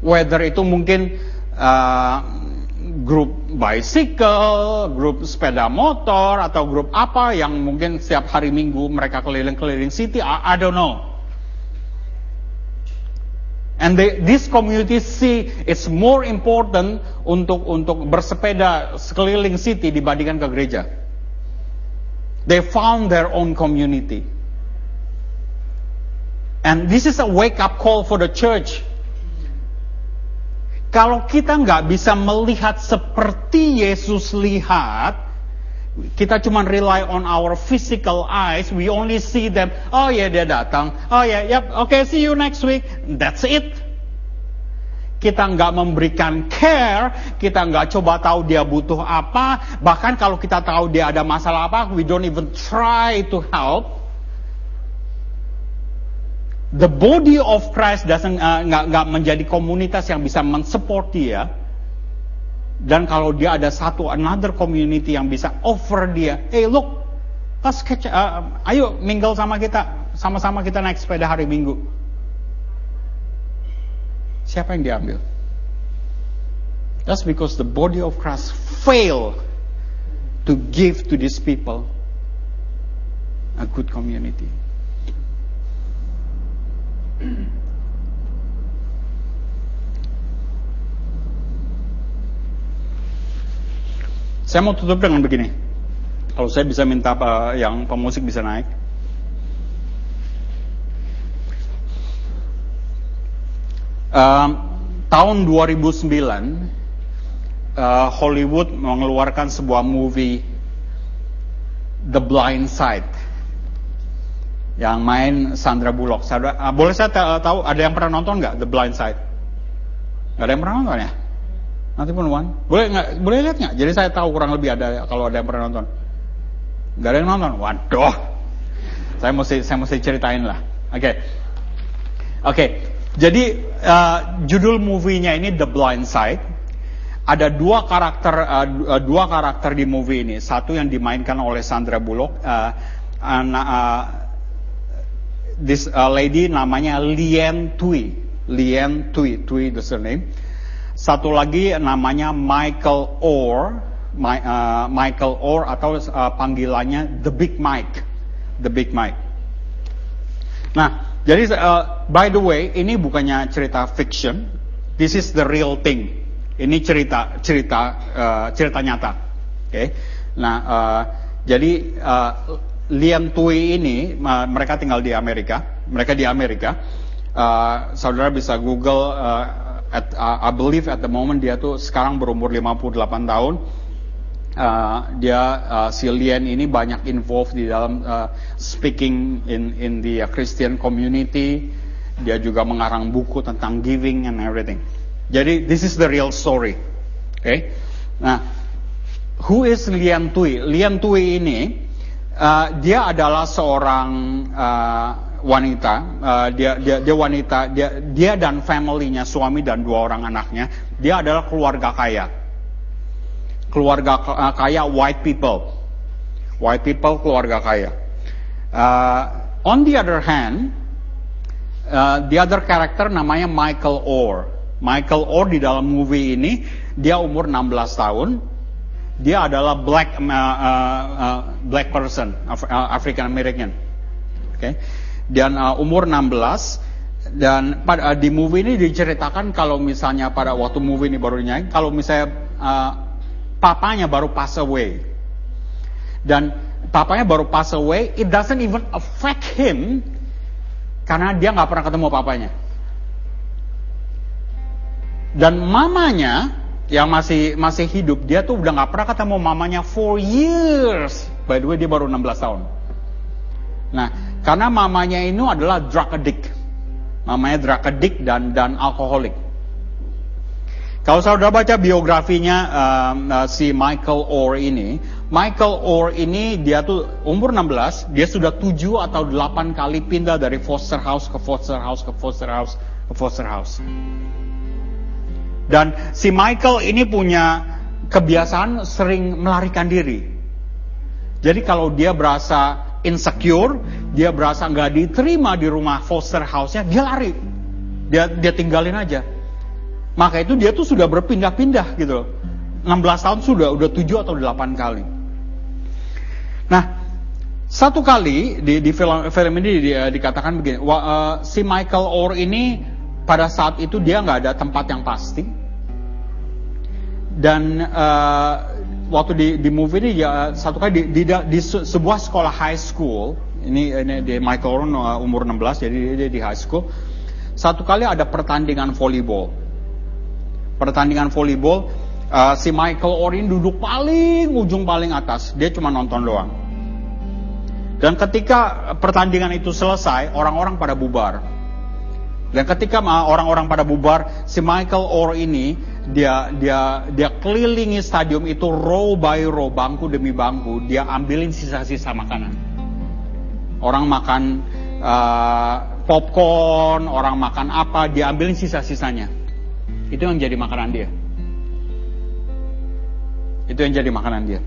Whether itu mungkin uh, grup bicycle, grup sepeda motor, atau grup apa yang mungkin setiap hari minggu mereka keliling-keliling city, I, I don't know. And they, this community see it's more important untuk untuk bersepeda sekeliling city dibandingkan ke gereja. They found their own community. And this is a wake up call for the church kalau kita nggak bisa melihat seperti Yesus lihat, kita cuma rely on our physical eyes, we only see them, oh ya yeah, dia datang, oh ya, yeah, yep, oke okay, see you next week, that's it. Kita nggak memberikan care, kita nggak coba tahu dia butuh apa, bahkan kalau kita tahu dia ada masalah apa, we don't even try to help. The body of Christ doesn't uh, nggak uh, menjadi komunitas yang bisa mensupport dia. Dan kalau dia ada satu another community yang bisa offer dia, hey look, let's catch, uh, ayo mingle sama kita, sama-sama kita naik sepeda hari Minggu. Siapa yang diambil? That's because the body of Christ fail to give to these people a good community. Saya mau tutup dengan begini. Kalau saya bisa minta apa yang pemusik bisa naik. Uh, tahun 2009 uh, Hollywood mengeluarkan sebuah movie The Blind Side yang main Sandra Bullock. Sandra, uh, boleh saya tahu ada yang pernah nonton nggak The Blind Side? Nggak ada yang pernah nonton ya? Nanti pun Wan, boleh nggak? Boleh lihat nggak? Jadi saya tahu kurang lebih ada kalau ada yang pernah nonton. Nggak ada yang nonton. Waduh, saya mesti saya mesti ceritain lah. Oke, okay. oke. Okay. Jadi uh, judul movie-nya ini The Blind Side. Ada dua karakter uh, dua karakter di movie ini. Satu yang dimainkan oleh Sandra Bullock. Uh, anak uh, this uh, lady namanya Lien Tui. Lien Tui, Tui the surname. Satu lagi namanya Michael Orr, My, uh, Michael Orr atau uh, panggilannya The Big Mike, The Big Mike. Nah, jadi uh, by the way, ini bukannya cerita fiction, this is the real thing. Ini cerita cerita uh, cerita nyata, oke? Okay? Nah, uh, jadi uh, Lian Tui ini uh, mereka tinggal di Amerika, mereka di Amerika. Uh, saudara bisa Google, uh, at, uh, I believe at the moment dia tuh sekarang berumur 58 tahun. Uh, dia uh, si Lian ini banyak involved di dalam uh, speaking in in the Christian community. Dia juga mengarang buku tentang giving and everything. Jadi this is the real story. Oke. Okay? Nah, who is Lian Tui? Lian Tui ini uh, dia adalah seorang uh, wanita, uh, dia dia dia wanita, dia dia dan familynya suami dan dua orang anaknya, dia adalah keluarga kaya. Keluarga uh, kaya white people. White people keluarga kaya. Uh, on the other hand, uh, the other character namanya Michael Orr. Michael Orr di dalam movie ini dia umur 16 tahun. Dia adalah black uh, uh, uh, black person, Af African American. Okay? Dan uh, umur 16 dan pada uh, di movie ini diceritakan kalau misalnya pada waktu movie ini baru nyanyi kalau misalnya uh, papanya baru pass away. Dan papanya baru pass away it doesn't even affect him karena dia nggak pernah ketemu papanya. Dan mamanya yang masih masih hidup dia tuh udah nggak pernah ketemu mamanya for years. By the way dia baru 16 tahun. Nah karena mamanya ini adalah drug addict. Mamanya drug addict dan dan alkoholik. Kalau saudara baca biografinya um, uh, si Michael Orr ini, Michael Orr ini dia tuh umur 16, dia sudah 7 atau 8 kali pindah dari foster house ke foster house ke foster house ke foster house. Dan si Michael ini punya kebiasaan sering melarikan diri. Jadi kalau dia berasa insecure, dia berasa nggak diterima di rumah foster house-nya, dia lari. Dia dia tinggalin aja. Maka itu dia tuh sudah berpindah-pindah gitu. 16 tahun sudah, udah 7 atau 8 kali. Nah, satu kali di, di film, film ini di, dikatakan begini, wa, uh, si Michael Orr ini pada saat itu dia nggak ada tempat yang pasti. Dan uh, waktu di, di movie ini ya satu kali di, di, di sebuah sekolah high school ini ini di Michael Oren uh, umur 16 jadi dia di high school satu kali ada pertandingan volleyball. Pertandingan volleyball uh, si Michael Oren duduk paling ujung paling atas dia cuma nonton doang. Dan ketika pertandingan itu selesai orang-orang pada bubar. Dan ketika uh, orang-orang pada bubar si Michael Orr ini dia dia dia kelilingi stadium itu row by row bangku demi bangku. Dia ambilin sisa-sisa makanan. Orang makan uh, popcorn orang makan apa dia ambilin sisa-sisanya. Itu yang jadi makanan dia. Itu yang jadi makanan dia.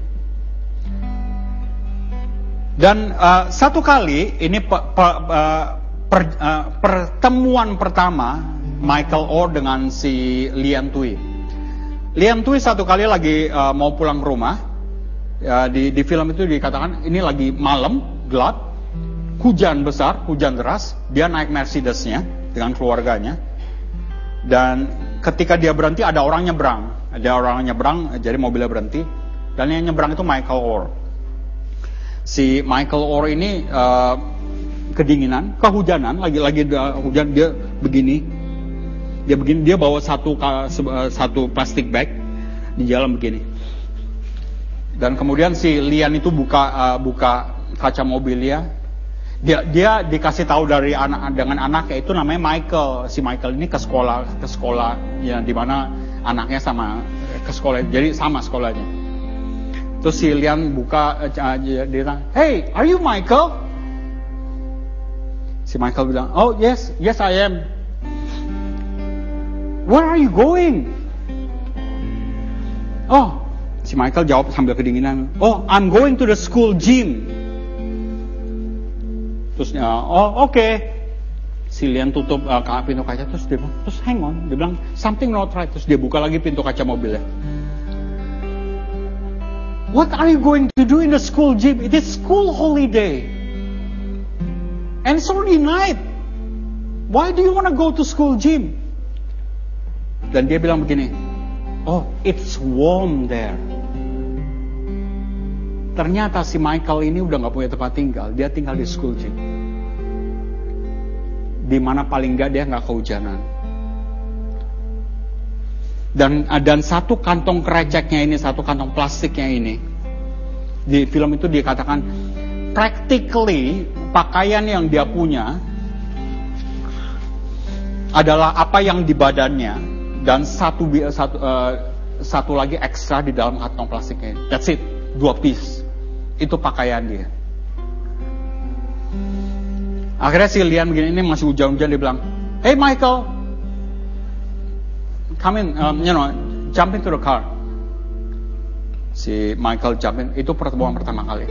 Dan uh, satu kali ini pe, pe, uh, per, uh, pertemuan pertama Michael Orr dengan si Lian Tui. Lian Tui satu kali lagi uh, mau pulang rumah. Ya, di, di film itu dikatakan ini lagi malam, gelap, hujan besar, hujan deras. Dia naik Mercedesnya dengan keluarganya. Dan ketika dia berhenti ada orang nyebrang. Ada orang nyebrang, jadi mobilnya berhenti. Dan yang nyebrang itu Michael Orr. Si Michael Orr ini uh, kedinginan, kehujanan, lagi-lagi hujan dia begini, dia begini dia bawa satu eh, satu plastik bag di jalan begini. Dan kemudian si Lian itu buka uh, buka kaca mobilnya dia. Dia dikasih tahu dari anak dengan anaknya itu namanya Michael. Si Michael ini ke sekolah ke sekolah ya di mana anaknya sama ke sekolah jadi sama sekolahnya. Terus si Lian buka uh, dia bilang hey are you Michael? Si Michael bilang oh yes yes I am Where are you going? Oh, si Michael jawab sambil kedinginan. Oh, I'm going to the school gym. Terus uh, oh oke. Okay. Si Lian tutup uh, pintu kaca terus dia bilang, terus hang on, dia bilang something not right. Terus dia buka lagi pintu kaca mobilnya. What are you going to do in the school gym? It is school holiday. And it's already night. Why do you want to go to school gym? Dan dia bilang begini, oh it's warm there. Ternyata si Michael ini udah gak punya tempat tinggal, dia tinggal di school gym. Di mana paling gak dia gak kehujanan. Dan dan satu kantong kereceknya ini, satu kantong plastiknya ini, di film itu dikatakan practically pakaian yang dia punya adalah apa yang di badannya dan satu satu uh, satu lagi ekstra di dalam kantong plastiknya. That's it, dua piece. Itu pakaian dia. Akhirnya si Lian begini ini masih hujan-hujan dia bilang, Hey Michael, come in, um, you know, jump into the car. Si Michael jump in, itu pertemuan pertama kali.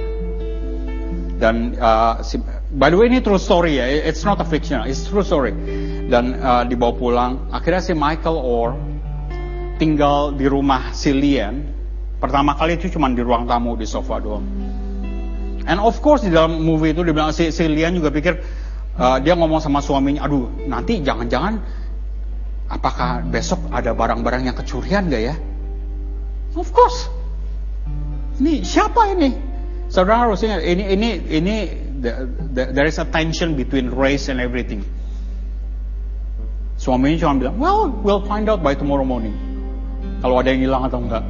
Dan uh, si, by the way ini true story ya, it's not a fiction, it's true story dan uh, dibawa pulang. Akhirnya si Michael Orr tinggal di rumah si Lian. Pertama kali itu cuma di ruang tamu di sofa doang. And of course di dalam movie itu dibilang si, si Lian juga pikir uh, dia ngomong sama suaminya, aduh nanti jangan-jangan apakah besok ada barang-barang yang kecurian gak ya? Of course. Ini siapa ini? Saudara harus ingat ini ini ini the, the, there is a tension between race and everything. Suaminya cuma bilang, well, we'll find out by tomorrow morning. Kalau ada yang hilang atau enggak.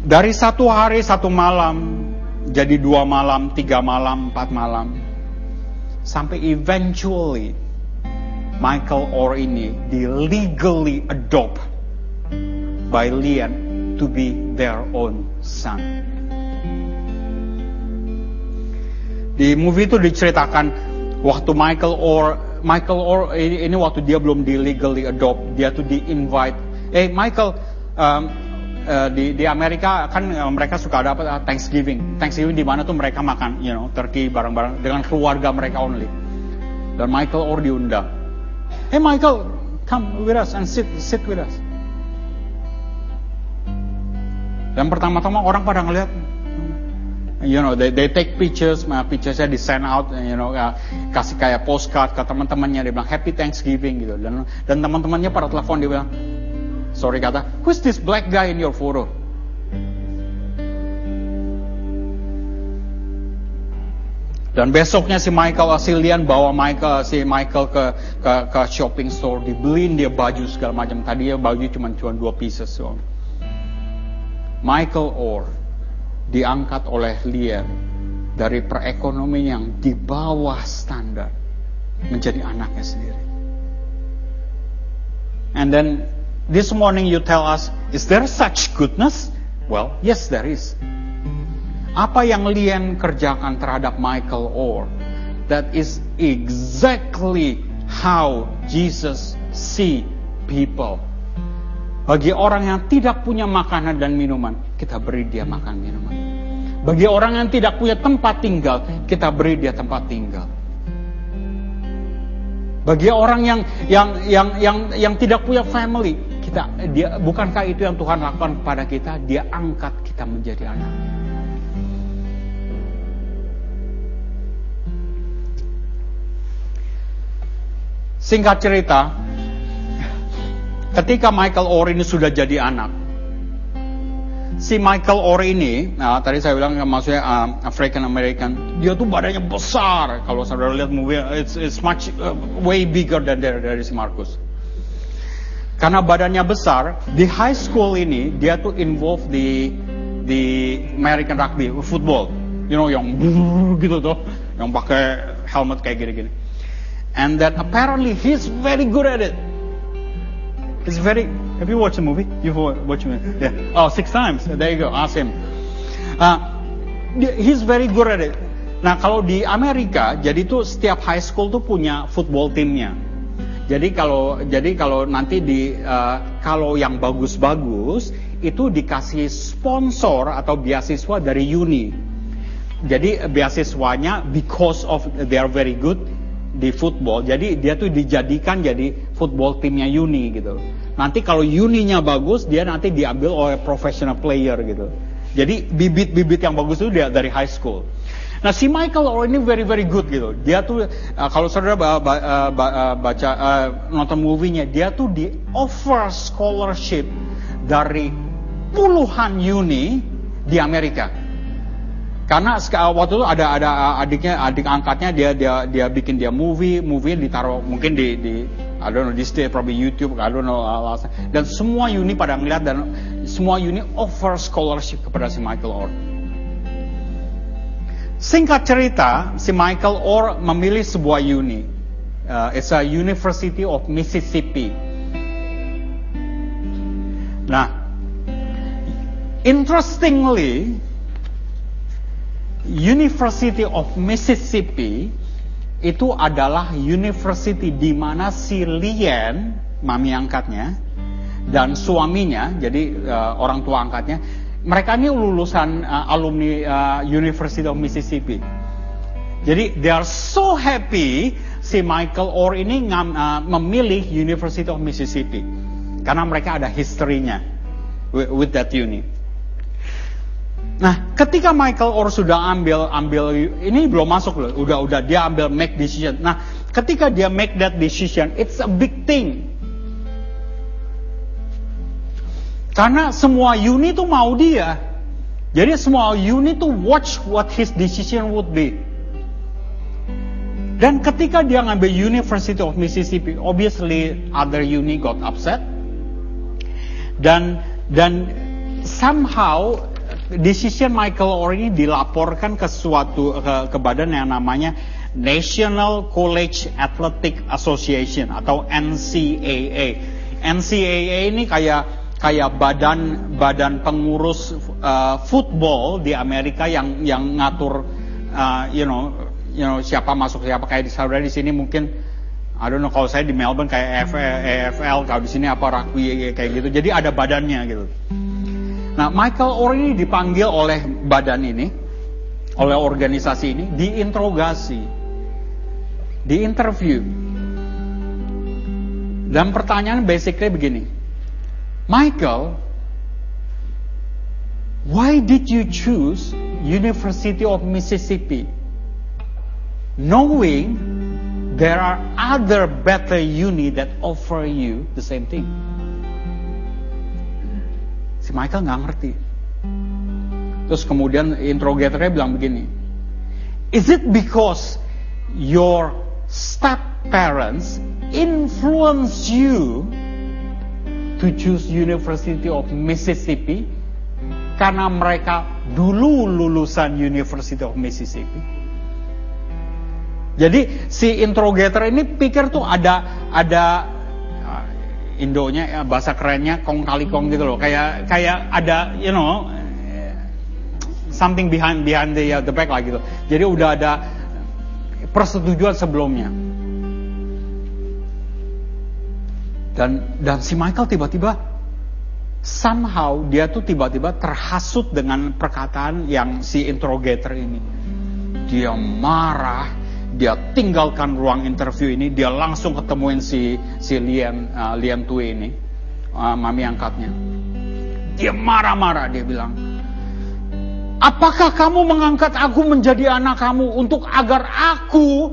Dari satu hari, satu malam, jadi dua malam, tiga malam, empat malam. Sampai eventually, Michael Orr ini di legally adopt by Lian to be their own son. Di movie itu diceritakan Waktu Michael Orr, Michael Orr ini, ini waktu dia belum di legally adopt, dia tuh di invite. Eh Michael, um, uh, di di Amerika kan uh, mereka suka ada uh, Thanksgiving. Thanksgiving di mana tuh mereka makan, you know, turkey bareng-bareng dengan keluarga mereka only. Dan Michael Orr diundang. Hey Michael, come with us and sit sit with us. Dan pertama-tama orang pada ngeliat, you know they, they take pictures uh, picturesnya di send out you know uh, kasih kayak postcard ke teman-temannya dia bilang happy Thanksgiving gitu. Dan dan teman-temannya pada telepon dia bilang sorry kata who's this black guy in your photo? Dan besoknya si Michael Asilian bawa Michael si Michael ke ke, ke shopping store dibeliin dia baju segala macam. Tadi ya baju cuma cuma dua pieces so. Michael Orr diangkat oleh Lian dari perekonomian yang di bawah standar menjadi anaknya sendiri. And then this morning you tell us, is there such goodness? Well, yes there is. Apa yang Lian kerjakan terhadap Michael Orr, that is exactly how Jesus see people. Bagi orang yang tidak punya makanan dan minuman, kita beri dia makan minuman. Bagi orang yang tidak punya tempat tinggal, kita beri dia tempat tinggal. Bagi orang yang yang yang yang yang tidak punya family, kita dia bukankah itu yang Tuhan lakukan kepada kita? Dia angkat kita menjadi anak. Singkat cerita, ketika Michael Orr ini sudah jadi anak, si Michael Orr ini, nah, tadi saya bilang maksudnya uh, African American, dia tuh badannya besar. Kalau saudara lihat movie, it's, it's much uh, way bigger than dari, dari si Marcus. Karena badannya besar, di high school ini dia tuh involved di di American rugby, football, you know yang gitu tuh, yang pakai helmet kayak gini-gini. And that apparently he's very good at it. He's very Have you watched the movie? You've watched it? Yeah. Oh, six times. There you go. Ask him. Uh, he's very good at it. Nah, kalau di Amerika, jadi tuh setiap high school tuh punya football timnya. Jadi kalau jadi kalau nanti di uh, kalau yang bagus-bagus itu dikasih sponsor atau beasiswa dari uni. jadi beasiswanya because of they are very good di football. Jadi dia tuh dijadikan jadi football timnya Uni gitu. Nanti kalau Uninya bagus, dia nanti diambil oleh professional player gitu. Jadi bibit-bibit yang bagus itu dia dari high school. Nah si Michael Orr ini very very good gitu. Dia tuh uh, kalau saudara ba, ba, uh, ba, uh, baca uh, nonton movie-nya, dia tuh di offer scholarship dari puluhan uni di Amerika. Karena waktu itu ada ada adiknya adik angkatnya dia dia dia bikin dia movie, movie ditaruh mungkin di di I don't know probably YouTube, I don't know dan semua uni pada ngeliat dan semua uni offer scholarship kepada si Michael Orr. Singkat cerita, si Michael Orr memilih sebuah uni. Uh, it's a University of Mississippi. Nah, interestingly, University of Mississippi itu adalah university di mana si Lian, mami angkatnya, dan suaminya, jadi uh, orang tua angkatnya, mereka ini lulusan uh, alumni uh, University of Mississippi. Jadi they are so happy si Michael Orr ini ngam, uh, memilih University of Mississippi karena mereka ada historinya with, with that uni. Nah, ketika Michael Orr sudah ambil ambil ini belum masuk loh, udah udah dia ambil make decision. Nah, ketika dia make that decision, it's a big thing. Karena semua uni tuh mau dia. Jadi semua uni tuh watch what his decision would be. Dan ketika dia ngambil University of Mississippi, obviously other uni got upset. Dan dan somehow decision Michael Orr ini dilaporkan ke suatu ke, ke badan yang namanya National College Athletic Association atau NCAA. NCAA ini kayak kayak badan badan pengurus uh, football di Amerika yang yang ngatur uh, you know you know siapa masuk siapa kayak di saudara di sini mungkin I don't know kalau saya di Melbourne kayak EFL kalau di sini apa rugby kayak gitu. Jadi ada badannya gitu. Nah, Michael Orr ini dipanggil oleh badan ini, oleh organisasi ini, diinterogasi, diinterview. Dan pertanyaan basically begini, Michael, why did you choose University of Mississippi, knowing there are other better uni that offer you the same thing? Si Michael nggak ngerti. Terus kemudian interrogatornya bilang begini, Is it because your step parents influence you to choose University of Mississippi? Karena mereka dulu lulusan University of Mississippi. Jadi si interrogator ini pikir tuh ada ada Indonya ya, bahasa kerennya kong kali kong gitu loh. Kayak kayak ada you know something behind behind the the back lah gitu. Jadi udah ada persetujuan sebelumnya. Dan dan si Michael tiba-tiba somehow dia tuh tiba-tiba terhasut dengan perkataan yang si interrogator ini. Dia marah dia tinggalkan ruang interview ini, dia langsung ketemuin si si Lian uh, Lian Tui ini, uh, mami angkatnya. Dia marah-marah, dia bilang, apakah kamu mengangkat aku menjadi anak kamu untuk agar aku,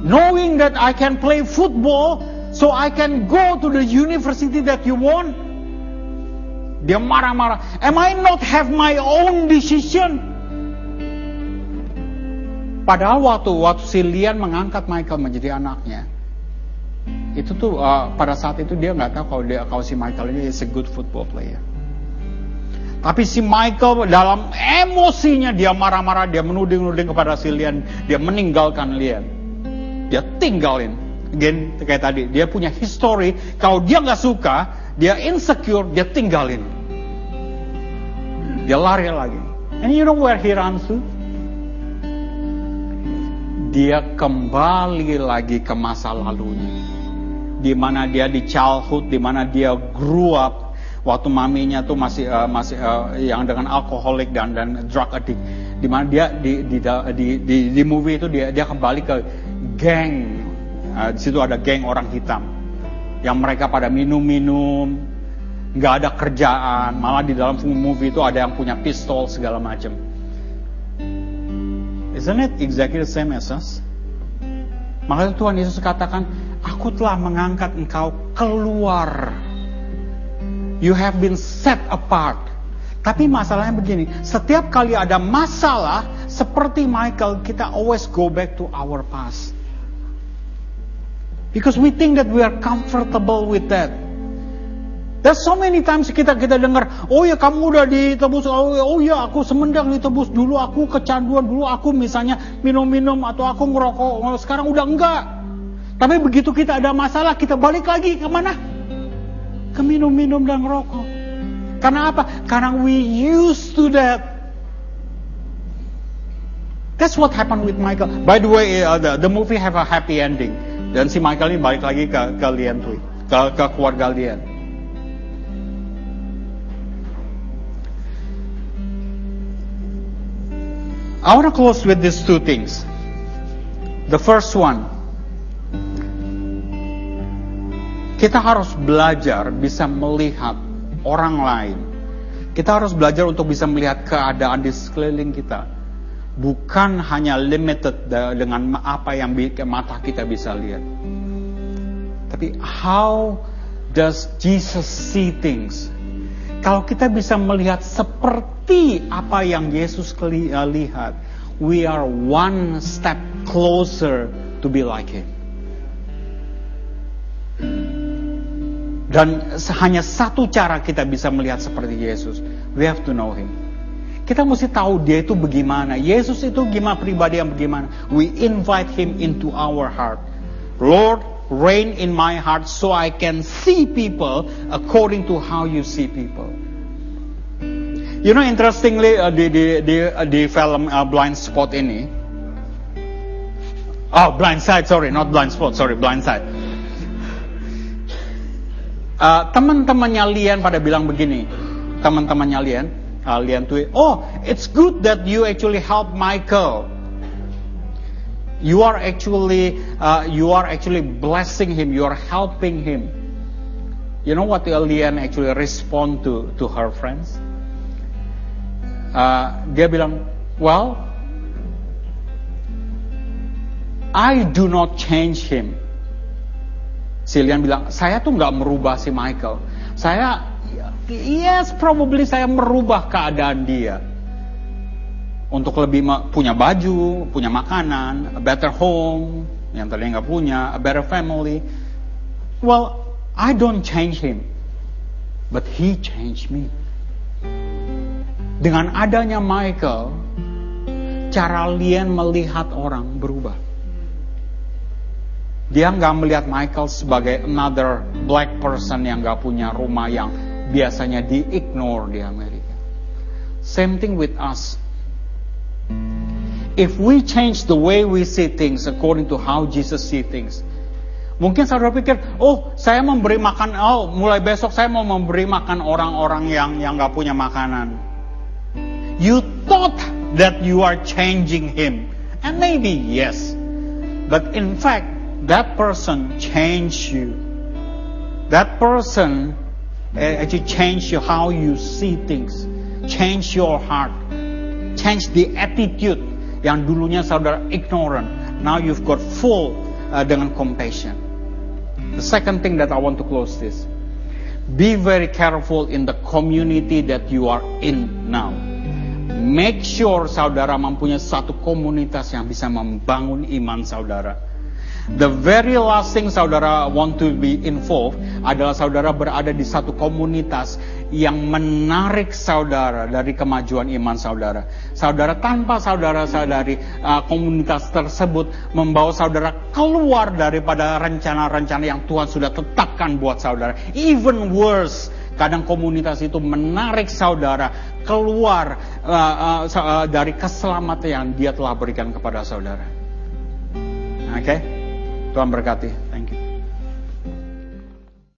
knowing that I can play football, so I can go to the university that you want? Dia marah-marah. Am I not have my own decision? Padahal waktu waktu si Lian mengangkat Michael menjadi anaknya, itu tuh uh, pada saat itu dia nggak tahu kalau dia kalau si Michael ini is a good football player. Tapi si Michael dalam emosinya dia marah-marah, dia menuding-nuding kepada si Lian, dia meninggalkan Lian, dia tinggalin. Again kayak tadi, dia punya history. Kalau dia nggak suka, dia insecure, dia tinggalin. Dia lari lagi. And you know where he runs to? Dia kembali lagi ke masa lalunya. Di mana dia di childhood, di mana dia grew up waktu maminya tuh masih uh, masih uh, yang dengan alkoholik dan dan drug addict. di mana dia di di, di di di movie itu dia dia kembali ke geng uh, di situ ada geng orang hitam yang mereka pada minum-minum nggak ada kerjaan malah di dalam movie itu ada yang punya pistol segala macam isn't it exactly the same as us makanya Tuhan Yesus katakan aku telah mengangkat engkau keluar you have been set apart tapi masalahnya begini, setiap kali ada masalah, seperti Michael, kita always go back to our past. Because we think that we are comfortable with that. There's so many times kita kita dengar, oh ya kamu udah ditebus, oh, ya, oh ya aku semendang ditebus dulu, aku kecanduan dulu, aku misalnya minum-minum atau aku ngerokok, sekarang udah enggak. Tapi begitu kita ada masalah, kita balik lagi ke mana? Ke minum-minum dan ngerokok. Karena apa? Karena we used to that. That's what happened with Michael. By the way, uh, the, the movie have a happy ending. Dan si Michael ini balik lagi ke, ke Lian Tui, ke, ke keluarga Lian. I want to close with these two things. The first one, kita harus belajar bisa melihat orang lain. Kita harus belajar untuk bisa melihat keadaan di sekeliling kita. Bukan hanya limited dengan apa yang mata kita bisa lihat. Tapi how does Jesus see things? Kalau kita bisa melihat seperti apa yang Yesus uh, lihat, we are one step closer to be like Him. Dan hanya satu cara kita bisa melihat seperti Yesus. We have to know Him. Kita mesti tahu dia itu bagaimana. Yesus itu gimana pribadi yang bagaimana. We invite Him into our heart. Lord, reign in my heart so I can see people according to how you see people. You know, interestingly uh, di di di, uh, di film uh, Blind Spot ini, oh Blind Side, sorry, not Blind Spot, sorry, Blind Side uh, teman-temannya Lian pada bilang begini, teman-temannya Lian, uh, Lian tuh, oh, it's good that you actually help Michael. You are actually, uh, you are actually blessing him. You are helping him. You know what Lian actually respond to to her friends? Uh, dia bilang, well, I do not change him. Silian bilang, saya tuh nggak merubah si Michael. Saya, yes, probably saya merubah keadaan dia. Untuk lebih punya baju, punya makanan, a better home, yang tadi nggak punya, a better family. Well, I don't change him, but he changed me. Dengan adanya Michael, cara Lian melihat orang berubah. Dia nggak melihat Michael sebagai another black person yang nggak punya rumah yang biasanya di-ignore di Amerika. Same thing with us. If we change the way we see things according to how Jesus see things, mungkin saudara pikir, oh saya memberi makan, oh mulai besok saya mau memberi makan orang-orang yang yang nggak punya makanan. You thought that you are changing him, and maybe yes, but in fact that person changed you. That person eh, actually change you how you see things, change your heart, change the attitude yang dulunya saudara ignorant. Now you've got full uh, dengan compassion. The second thing that I want to close this. Be very careful in the community that you are in now. Make sure saudara mempunyai satu komunitas yang bisa membangun iman saudara The very last thing saudara want to be involved adalah saudara berada di satu komunitas yang menarik saudara dari kemajuan iman saudara. Saudara tanpa saudara sadari uh, komunitas tersebut membawa saudara keluar daripada rencana-rencana yang Tuhan sudah tetapkan buat saudara. Even worse, kadang komunitas itu menarik saudara keluar uh, uh, dari keselamatan yang dia telah berikan kepada saudara. Oke? Okay? Tuhan berkati.